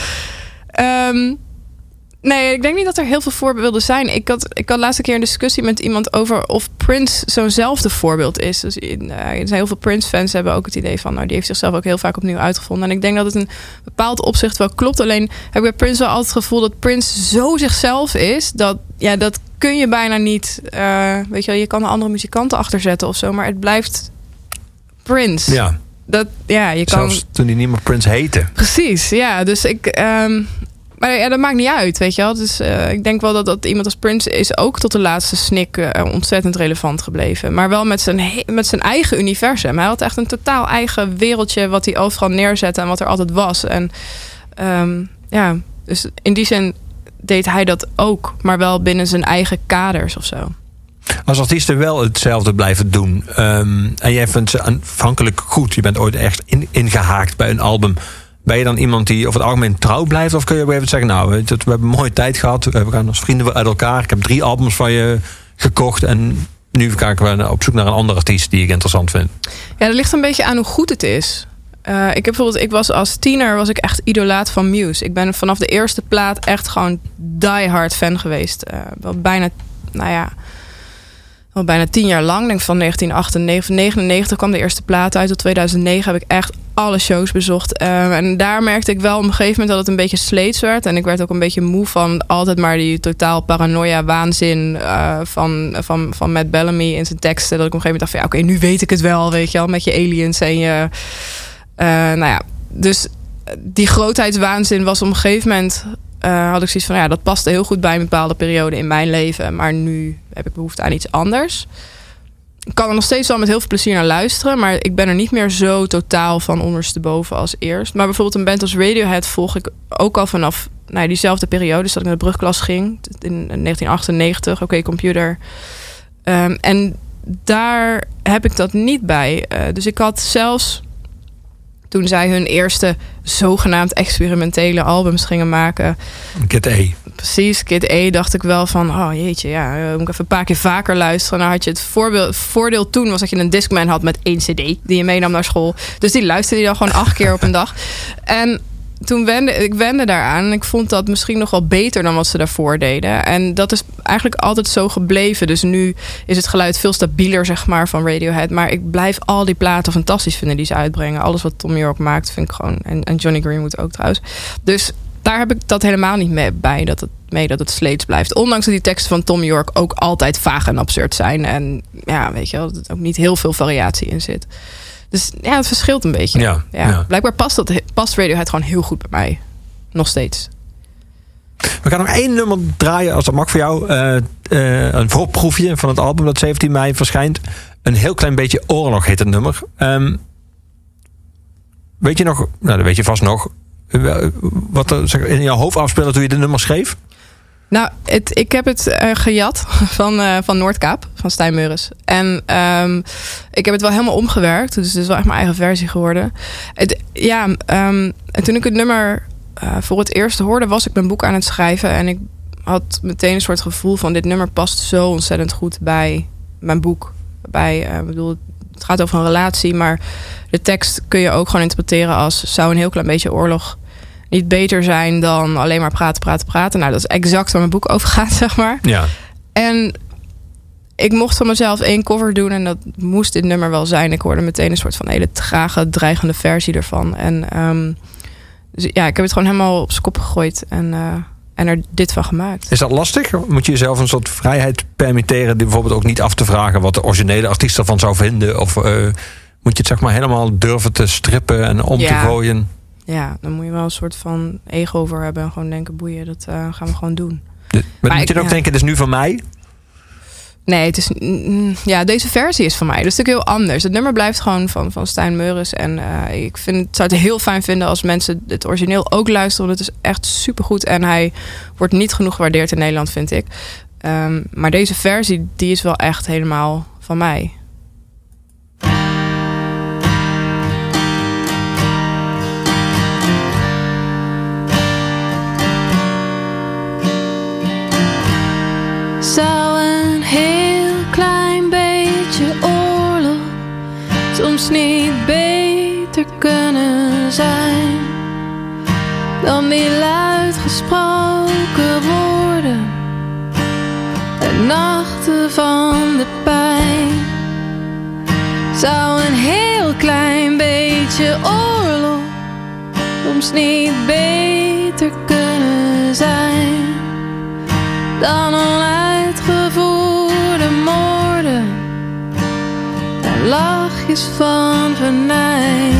Ehm, nee, ik denk niet dat er heel veel voorbeelden zijn. Ik had, ik had laatst een keer een discussie met iemand over of Prince zo'nzelfde voorbeeld is. Dus in, eh, er zijn heel veel Prince-fans hebben ook het idee van, nou, die heeft zichzelf ook heel vaak opnieuw uitgevonden. En ik denk dat het in een bepaald opzicht wel klopt. Alleen heb ik bij Prince wel altijd het gevoel dat Prince zo zichzelf is dat, ja, dat kun je bijna niet. eh, weet je wel, je kan er andere muzikanten achter zetten of zo, maar het blijft Prince. Ja, Dat, ja, je kan. zelfs toen hij niet meer Prince heette. Precies, ja. Dus ik. ehm, maar ja, dat maakt niet uit, weet je wel. Dus eh, ik denk wel dat, dat iemand als Prince is ook tot de laatste snik eh, ontzettend relevant gebleven. Maar wel met zijn, met zijn eigen universum. Hij had echt een totaal eigen wereldje wat hij overal neerzette en wat er altijd was. En ehm, ja, dus in die zin deed hij dat ook, maar wel binnen zijn eigen kaders of zo. Als artiesten wel hetzelfde blijven doen. ehm, en jij vindt ze aanvankelijk goed. Je bent ooit echt in, ingehaakt bij een album. Ben je dan iemand die over het algemeen trouw blijft? Of kun je moment zeggen... nou, we hebben een mooie tijd gehad. We gaan als vrienden uit elkaar. Ik heb drie albums van je gekocht. En nu ga ik wel op zoek naar een andere artiest die ik interessant vind. Ja, dat ligt een beetje aan hoe goed het is. Eh, ik heb bijvoorbeeld, ik was als tiener was ik echt idolaat van Muse. Ik ben vanaf de eerste plaat echt gewoon diehard fan geweest. Eh, wel bijna, nou ja, wel bijna tien jaar lang. Denk van 1998, 99 kwam de eerste plaat uit. Tot 2009 heb ik echt alle shows bezocht. Eh, en daar merkte ik wel op een gegeven moment dat het een beetje sleets werd. En ik werd ook een beetje moe van altijd maar die totaal paranoia, waanzin van, van, van Matt Bellamy in zijn teksten. Dat ik op een gegeven moment dacht van ja, oké, nu weet ik het wel, weet je wel. Met je aliens en je... eh, nou ja, dus die grootheidswaanzin was op een gegeven moment... eh, had ik zoiets van, ja, dat paste heel goed bij een bepaalde periode in mijn leven. Maar nu heb ik behoefte aan iets anders. Ik kan er nog steeds wel met heel veel plezier naar luisteren. Maar ik ben er niet meer zo totaal van ondersteboven als eerst. Maar bijvoorbeeld een band als Radiohead volg ik ook al vanaf nou, diezelfde periode. Dus dat ik naar de brugklas ging. In 1998, oké, computer. Ehm, en daar heb ik dat niet bij. Eh, dus ik had zelfs toen zij hun eerste zogenaamd experimentele albums gingen maken. Kid E. Precies, Kid E dacht ik wel van, oh jeetje, ja, eh, moet ik even een paar keer vaker luisteren. Nou had je het voorbeeld, voordeel toen was dat je een Discman had met één cd die je meenam naar school. Dus die luisterde je dan gewoon acht keer op een dag. En toen wende ik wende daaraan en ik vond dat misschien nog wel beter dan wat ze daarvoor deden. En dat is eigenlijk altijd zo gebleven. Dus nu is het geluid veel stabieler, zeg maar, van Radiohead. Maar ik blijf al die platen fantastisch vinden die ze uitbrengen. Alles wat Tom York maakt, vind ik gewoon. En, en Johnny Greenwood ook trouwens. Dus daar heb ik dat helemaal niet mee bij. Dat het, mee dat het sleets blijft. Ondanks dat die teksten van Tom York ook altijd vaag en absurd zijn. En ja, weet je wel, dat er ook niet heel veel variatie in zit. Dus ja, het verschilt een beetje. Ja, ja. Blijkbaar past, dat, past Radiohead gewoon heel goed bij mij. Nog steeds. We gaan nog één nummer draaien, als dat mag voor jou. Eh, eh, een voorproefje van het album dat 17 mei verschijnt. Een heel klein beetje oorlog heet het nummer. Ehm, weet je nog, nou dat weet je vast nog, eh, wat er in jouw hoofd afspeelde toen je de nummer schreef? Nou, het, ik heb het eh, gejat [laughs] van, eh, van Noordkaap, van Stijn. En ehm, ik heb het wel helemaal omgewerkt. Dus het is wel echt mijn eigen versie geworden. Het, ja, ehm, en toen ik het nummer eh, voor het eerst hoorde, was ik mijn boek aan het schrijven. En ik had meteen een soort gevoel van dit nummer past zo ontzettend goed bij mijn boek. Bij, ik bedoel, het gaat over een relatie, maar de tekst kun je ook gewoon interpreteren als zou een heel klein beetje oorlog niet beter zijn dan alleen maar praten, praten, praten. Nou, dat is exact waar mijn boek over [laughs] gaat, zeg maar. Ja. En ik mocht van mezelf één cover doen en dat moest dit nummer wel zijn. Ik hoorde meteen een soort van hele trage, dreigende versie ervan. En ehm, dus ja, ik heb het gewoon helemaal op zijn kop gegooid en, uh, en er dit van gemaakt. Is dat lastig? Moet je jezelf een soort vrijheid permitteren, die bijvoorbeeld ook niet af te vragen wat de originele artiest ervan zou vinden? Of uh, moet je het zeg maar helemaal durven te strippen en om Ja. te gooien? Ja, dan moet je wel een soort van ego over hebben en gewoon denken, boeien, dat eh, gaan we gewoon doen. De- maar, moet je dan ook ja. denken, dit is nu van mij? Nee, het is, mm, ja, deze versie is van mij. Dat is natuurlijk heel anders. Het nummer blijft gewoon van, van Stijn Meuris. En eh, ik vind, zou het heel fijn vinden als mensen het origineel ook luisteren. Want het is echt supergoed. En hij wordt niet genoeg gewaardeerd in Nederland, vind ik. Ehm, maar deze versie, die is wel echt helemaal van mij. Zou een heel klein beetje oorlog soms niet beter kunnen zijn dan die luid gesproken woorden en nachten van de pijn? Zou een heel klein beetje oorlog soms niet beter kunnen zijn? dan onuitgevoerde lachjes van venijn.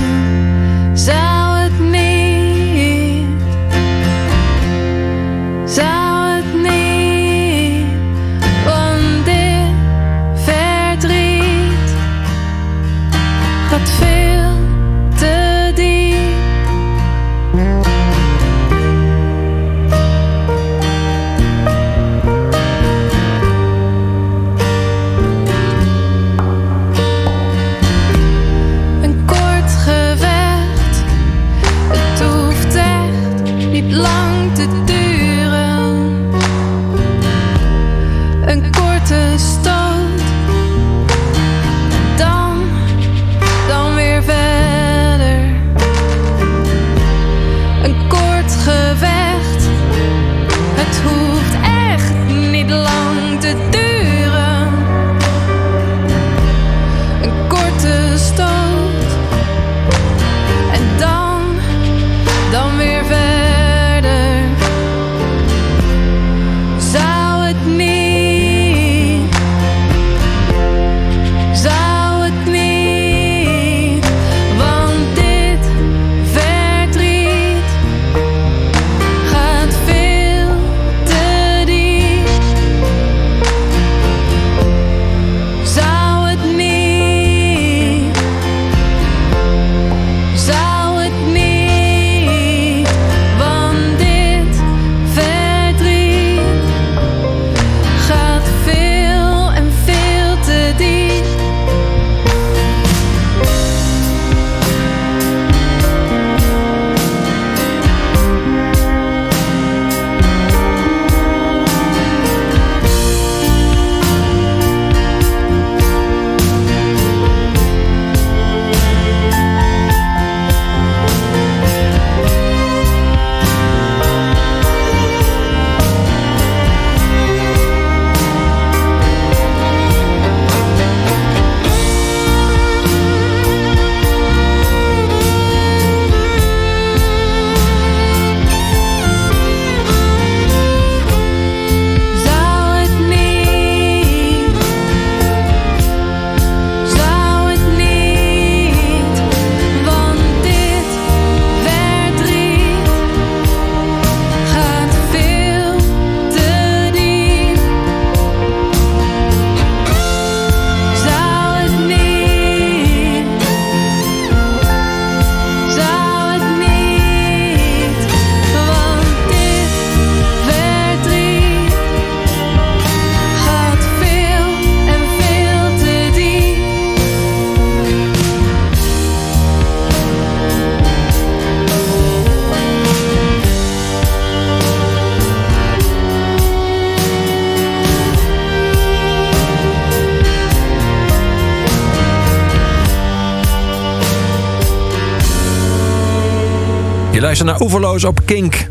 Je luistert naar Oeverloos op Kink.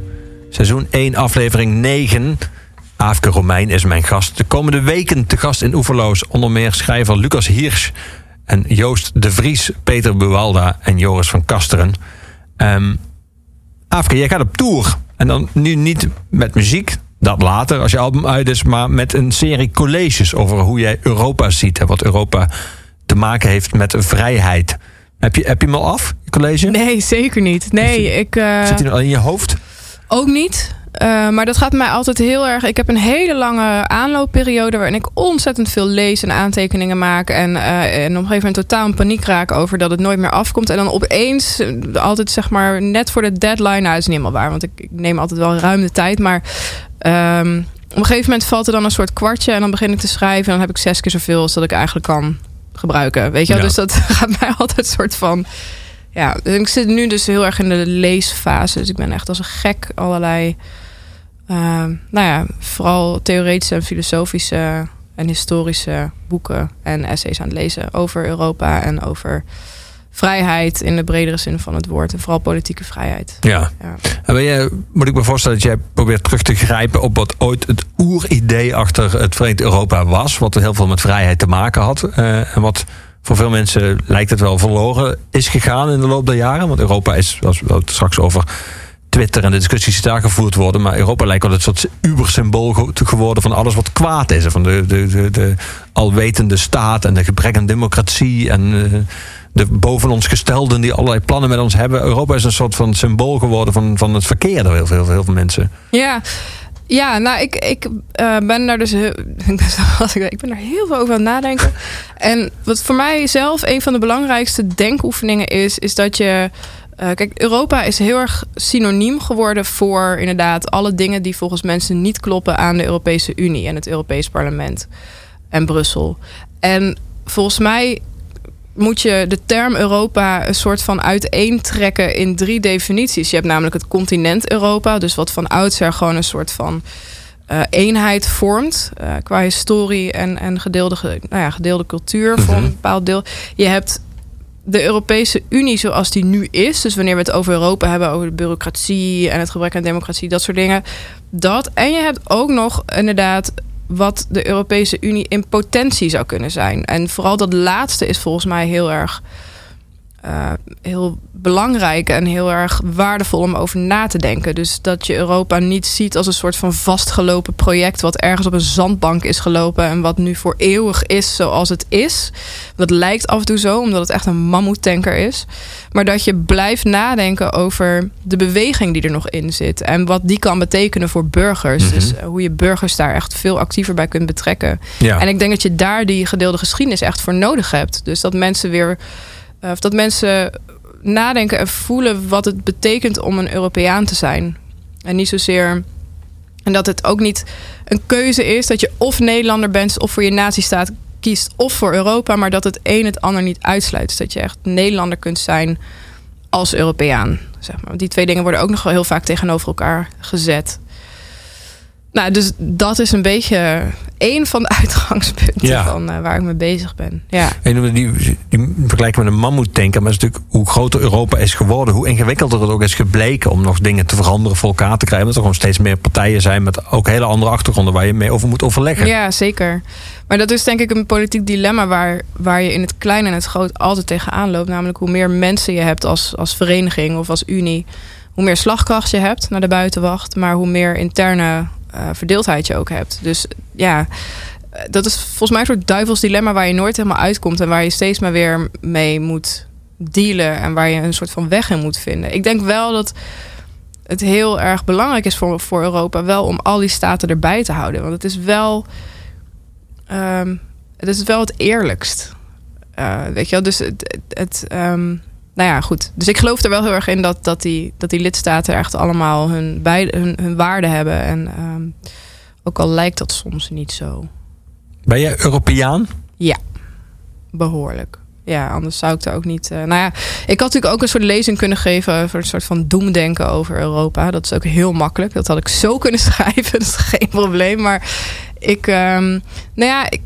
Seizoen 1, aflevering 9. Aafke Romein is mijn gast. De komende weken te gast in Oeverloos. Onder meer schrijver Lucas Hirsch en Joost de Vries, Peter Buwalda en Joris van Kasteren. Ehm Aafke, jij gaat op tour. En dan nu niet met muziek, dat later als je album uit is, maar met een serie colleges over hoe jij Europa ziet en wat Europa te maken heeft met vrijheid. Heb je, heb je hem al af, college? Nee, zeker niet. Nee, ik... eh, Zit hij in je hoofd? Ook niet. Eh, maar dat gaat mij altijd heel erg. Ik heb een hele lange aanloopperiode waarin ik ontzettend veel lees en aantekeningen maak. En, eh, en op een gegeven moment totaal in paniek raak over dat het nooit meer afkomt. En dan opeens, altijd zeg maar net voor de deadline. Nou, is niet helemaal waar, want ik, ik neem altijd wel ruim de tijd. Maar ehm, op een gegeven moment valt er dan een soort kwartje. En dan begin ik te schrijven. En dan heb ik zes keer zoveel als dat ik eigenlijk kan gebruiken. Weet je wel? Ja. Dus dat [laughs] gaat mij altijd soort van. Ja, ik zit nu dus heel erg in de leesfase. Dus ik ben echt als een gek allerlei, eh, nou ja, vooral theoretische en filosofische en historische boeken en essays aan het lezen over Europa en over vrijheid in de bredere zin van het woord. En vooral politieke vrijheid. Ja. Ja. En ben je, moet ik me voorstellen dat jij probeert terug te grijpen op wat ooit het oeridee achter het Verenigd Europa was. Wat heel veel met vrijheid te maken had. eh, en wat voor veel mensen lijkt het wel verloren is gegaan in de loop der jaren. Want Europa is, zoals we het straks over Twitter en de discussies die daar gevoerd worden. Maar Europa lijkt wel een soort ubersymbool geworden van alles wat kwaad is. Van de, de, de, de alwetende staat en de gebrek aan democratie. En eh, de boven ons gestelden die allerlei plannen met ons hebben. Europa is een soort van symbool geworden van, van het verkeer door heel veel, heel veel mensen. Ja, ja nou, ik, ik eh, ben daar dus heel, [laughs] ik ben, daar heel veel over aan het nadenken. [laughs] En wat voor mij zelf een van de belangrijkste denkoefeningen is, is dat je. eh, kijk, Europa is heel erg synoniem geworden voor inderdaad alle dingen die volgens mensen niet kloppen aan de Europese Unie en het Europees Parlement en Brussel. En volgens mij moet je de term Europa een soort van uiteentrekken in drie definities. Je hebt namelijk het continent Europa, dus wat van oudsher gewoon een soort van eh, eenheid vormt eh, qua historie en, en gedeelde, ge- nou ja, gedeelde cultuur voor een bepaald deel. Je hebt de Europese Unie zoals die nu is, dus wanneer we het over Europa hebben, over de bureaucratie en het gebrek aan democratie, dat soort dingen. Dat en je hebt ook nog inderdaad wat de Europese Unie in potentie zou kunnen zijn. En vooral dat laatste is volgens mij heel erg eh, heel belangrijk en heel erg waardevol om over na te denken. Dus dat je Europa niet ziet als een soort van vastgelopen project wat ergens op een zandbank is gelopen en wat nu voor eeuwig is zoals het is. Dat lijkt af en toe zo, omdat het echt een mammoetanker is. Maar dat je blijft nadenken over de beweging die er nog in zit en wat die kan betekenen voor burgers. Mhm. Dus eh, hoe je burgers daar echt veel actiever bij kunt betrekken. Ja. En ik denk dat je daar die gedeelde geschiedenis echt voor nodig hebt. Dus dat mensen weer. Eh, Of dat mensen nadenken en voelen wat het betekent om een Europeaan te zijn. En niet zozeer. En dat het ook niet een keuze is dat je of Nederlander bent of voor je nazistaat kiest of voor Europa, maar dat het een het ander niet uitsluit. Dus dat je echt Nederlander kunt zijn als Europeaan. Zeg maar. Die twee dingen worden ook nog wel heel vaak tegenover elkaar gezet. Nou, dus dat is een beetje één van de [laughs] uitgangspunten Ja. van eh, waar ik mee bezig ben. Ja. En die, die vergelijken met een mammoetanker. Maar het is natuurlijk hoe groter Europa is geworden, hoe ingewikkelder het ook is gebleken om nog dingen te veranderen voor elkaar te krijgen. Omdat er gewoon steeds meer partijen zijn met ook hele andere achtergronden waar je mee over moet overleggen. Ja, zeker. Maar dat is denk ik een politiek dilemma waar, waar je in het klein en het groot altijd tegenaan loopt. Namelijk hoe meer mensen je hebt als, als vereniging of als unie, hoe meer slagkracht je hebt naar de buitenwacht, maar hoe meer interne eh, verdeeldheid je ook hebt. Dus ja, dat is volgens mij een soort duivels dilemma waar je nooit helemaal uitkomt en waar je steeds maar weer mee moet dealen en waar je een soort van weg in moet vinden. Ik denk wel dat het heel erg belangrijk is voor, voor Europa wel om al die staten erbij te houden. Want het is wel, ehm, het is wel het eerlijkst. Eh, weet je wel, dus het, het, het, ehm, nou ja, goed. Dus ik geloof er wel heel erg in dat, dat, die, dat die lidstaten echt allemaal hun, beide, hun, hun waarde hebben. En ehm, ook al lijkt dat soms niet zo. Ben jij Europeaan? Ja, behoorlijk. Ja, anders zou ik er ook niet. eh, nou ja, ik had natuurlijk ook een soort lezing kunnen geven voor een soort van doemdenken over Europa. Dat is ook heel makkelijk. Dat had ik zo kunnen [laughs] schrijven. Dat is geen probleem. Maar ik, ehm, nou ja, ik,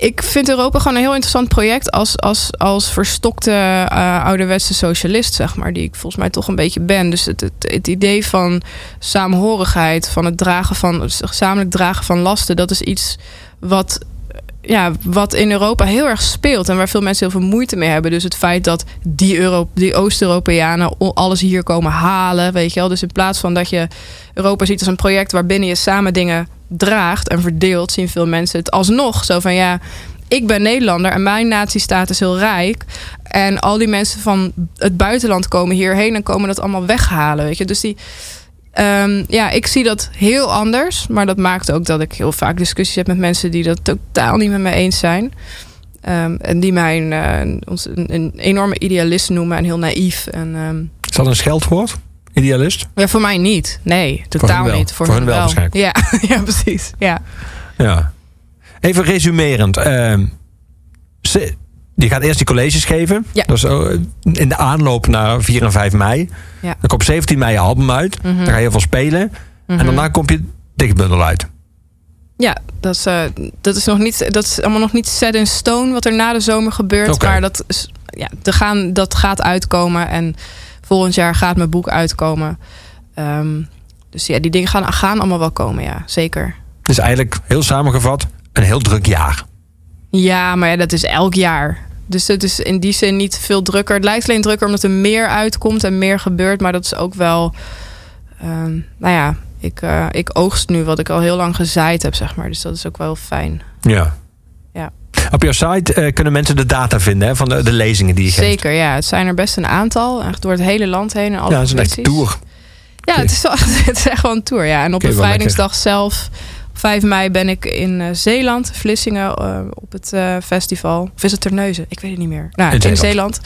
ik vind Europa gewoon een heel interessant project als, als, als verstokte eh, ouderwetse socialist, zeg maar, die ik volgens mij toch een beetje ben. Dus het, het, het idee van samenhorigheid, van het dragen van het gezamenlijk dragen van lasten, dat is iets wat, ja, wat in Europa heel erg speelt en waar veel mensen heel veel moeite mee hebben. Dus het feit dat die, die Oost-Europeanen alles hier komen halen, weet je wel. Dus in plaats van dat je Europa ziet als een project waarbinnen je samen dingen draagt en verdeelt, zien veel mensen het alsnog zo van ja. Ik ben Nederlander en mijn natiestaat is heel rijk. En al die mensen van het buitenland komen hierheen en komen dat allemaal weghalen. Weet je? Dus die, Ehm, ja, ik zie dat heel anders. Maar dat maakt ook dat ik heel vaak discussies heb met mensen die dat totaal niet met me eens zijn. Ehm, en die mij een, eh, een, een enorme idealist noemen en heel naïef. En, ehm, Is dat een scheldwoord? Idealist? ja, voor mij niet. Nee, totaal wel. niet. Voor, Voor hun hun wel waarschijnlijk. Ja, [laughs] ja, precies. Ja. Ja. Even resumerend. ehm, ze, je gaat eerst die colleges geven. Ja. Dat is eh, in de aanloop naar 4 en 5 mei. Ja. Dan komt op 17 mei je album uit. Mhm. Dan ga je heel veel spelen. En Mhm. daarna komt je dichtbundel uit. Ja, dat is, eh, dat, is nog niet, dat is allemaal nog niet set in stone wat er na de zomer gebeurt. Oké. Maar dat, is, ja, gaan, dat gaat uitkomen. En volgend jaar gaat mijn boek uitkomen. Ehm, dus ja, die dingen gaan, gaan allemaal wel komen, ja, zeker. Dus eigenlijk heel samengevat een heel druk jaar. Ja, maar ja, dat is elk jaar. Dus het is in die zin niet veel drukker. Het lijkt alleen drukker omdat er meer uitkomt en meer gebeurt. Maar dat is ook wel. ehm, nou ja, ik, eh, ik oogst nu wat ik al heel lang gezaaid heb, zeg maar. Dus dat is ook wel fijn. Ja. Op jouw site eh, kunnen mensen de data vinden hè, van de, de lezingen die je geeft. Zeker, ja. Het zijn er best een aantal. Echt door het hele land heen. En alle Ja, dat is een tour. Ja, het is, wel, [laughs] het is echt wel een tour. Ja. En op wel bevrijdingsdag zelf, op 5 mei, ben ik in eh, Zeeland, Vlissingen, eh, op het festival. Of is het Terneuzen? Ik weet het niet meer. Nou, In in, Zeeland.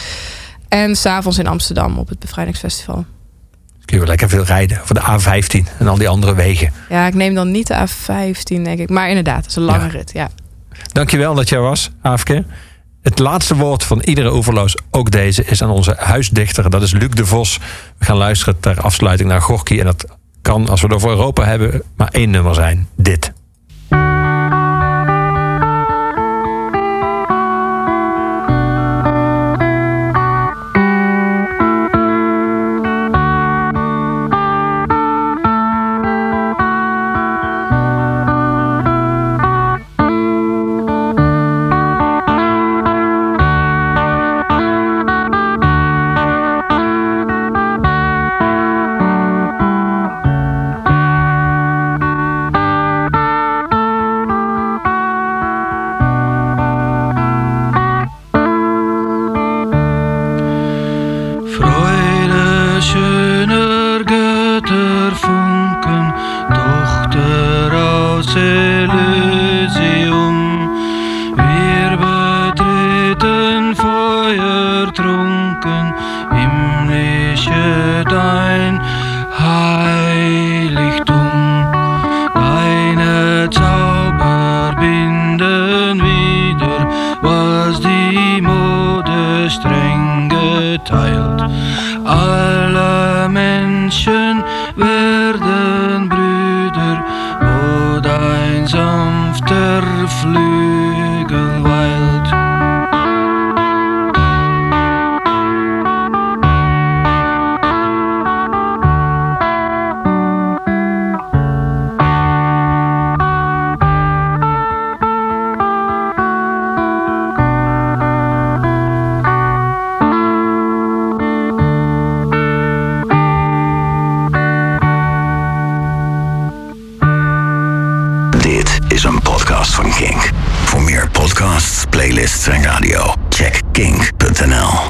En s'avonds in Amsterdam op het bevrijdingsfestival. Kun je wel lekker veel rijden. Voor de A15 en al die andere wegen. Ja, ik neem dan niet de A15, denk ik. Maar inderdaad, het is een lange Ja. rit. Ja. Dankjewel dat jij was, Aafke. Het laatste woord van iedere overloos, ook deze, is aan onze huisdichter. Dat is Luc de Vos. We gaan luisteren ter afsluiting naar Gorky. En dat kan, als we het over Europa hebben, maar één nummer zijn. Dit.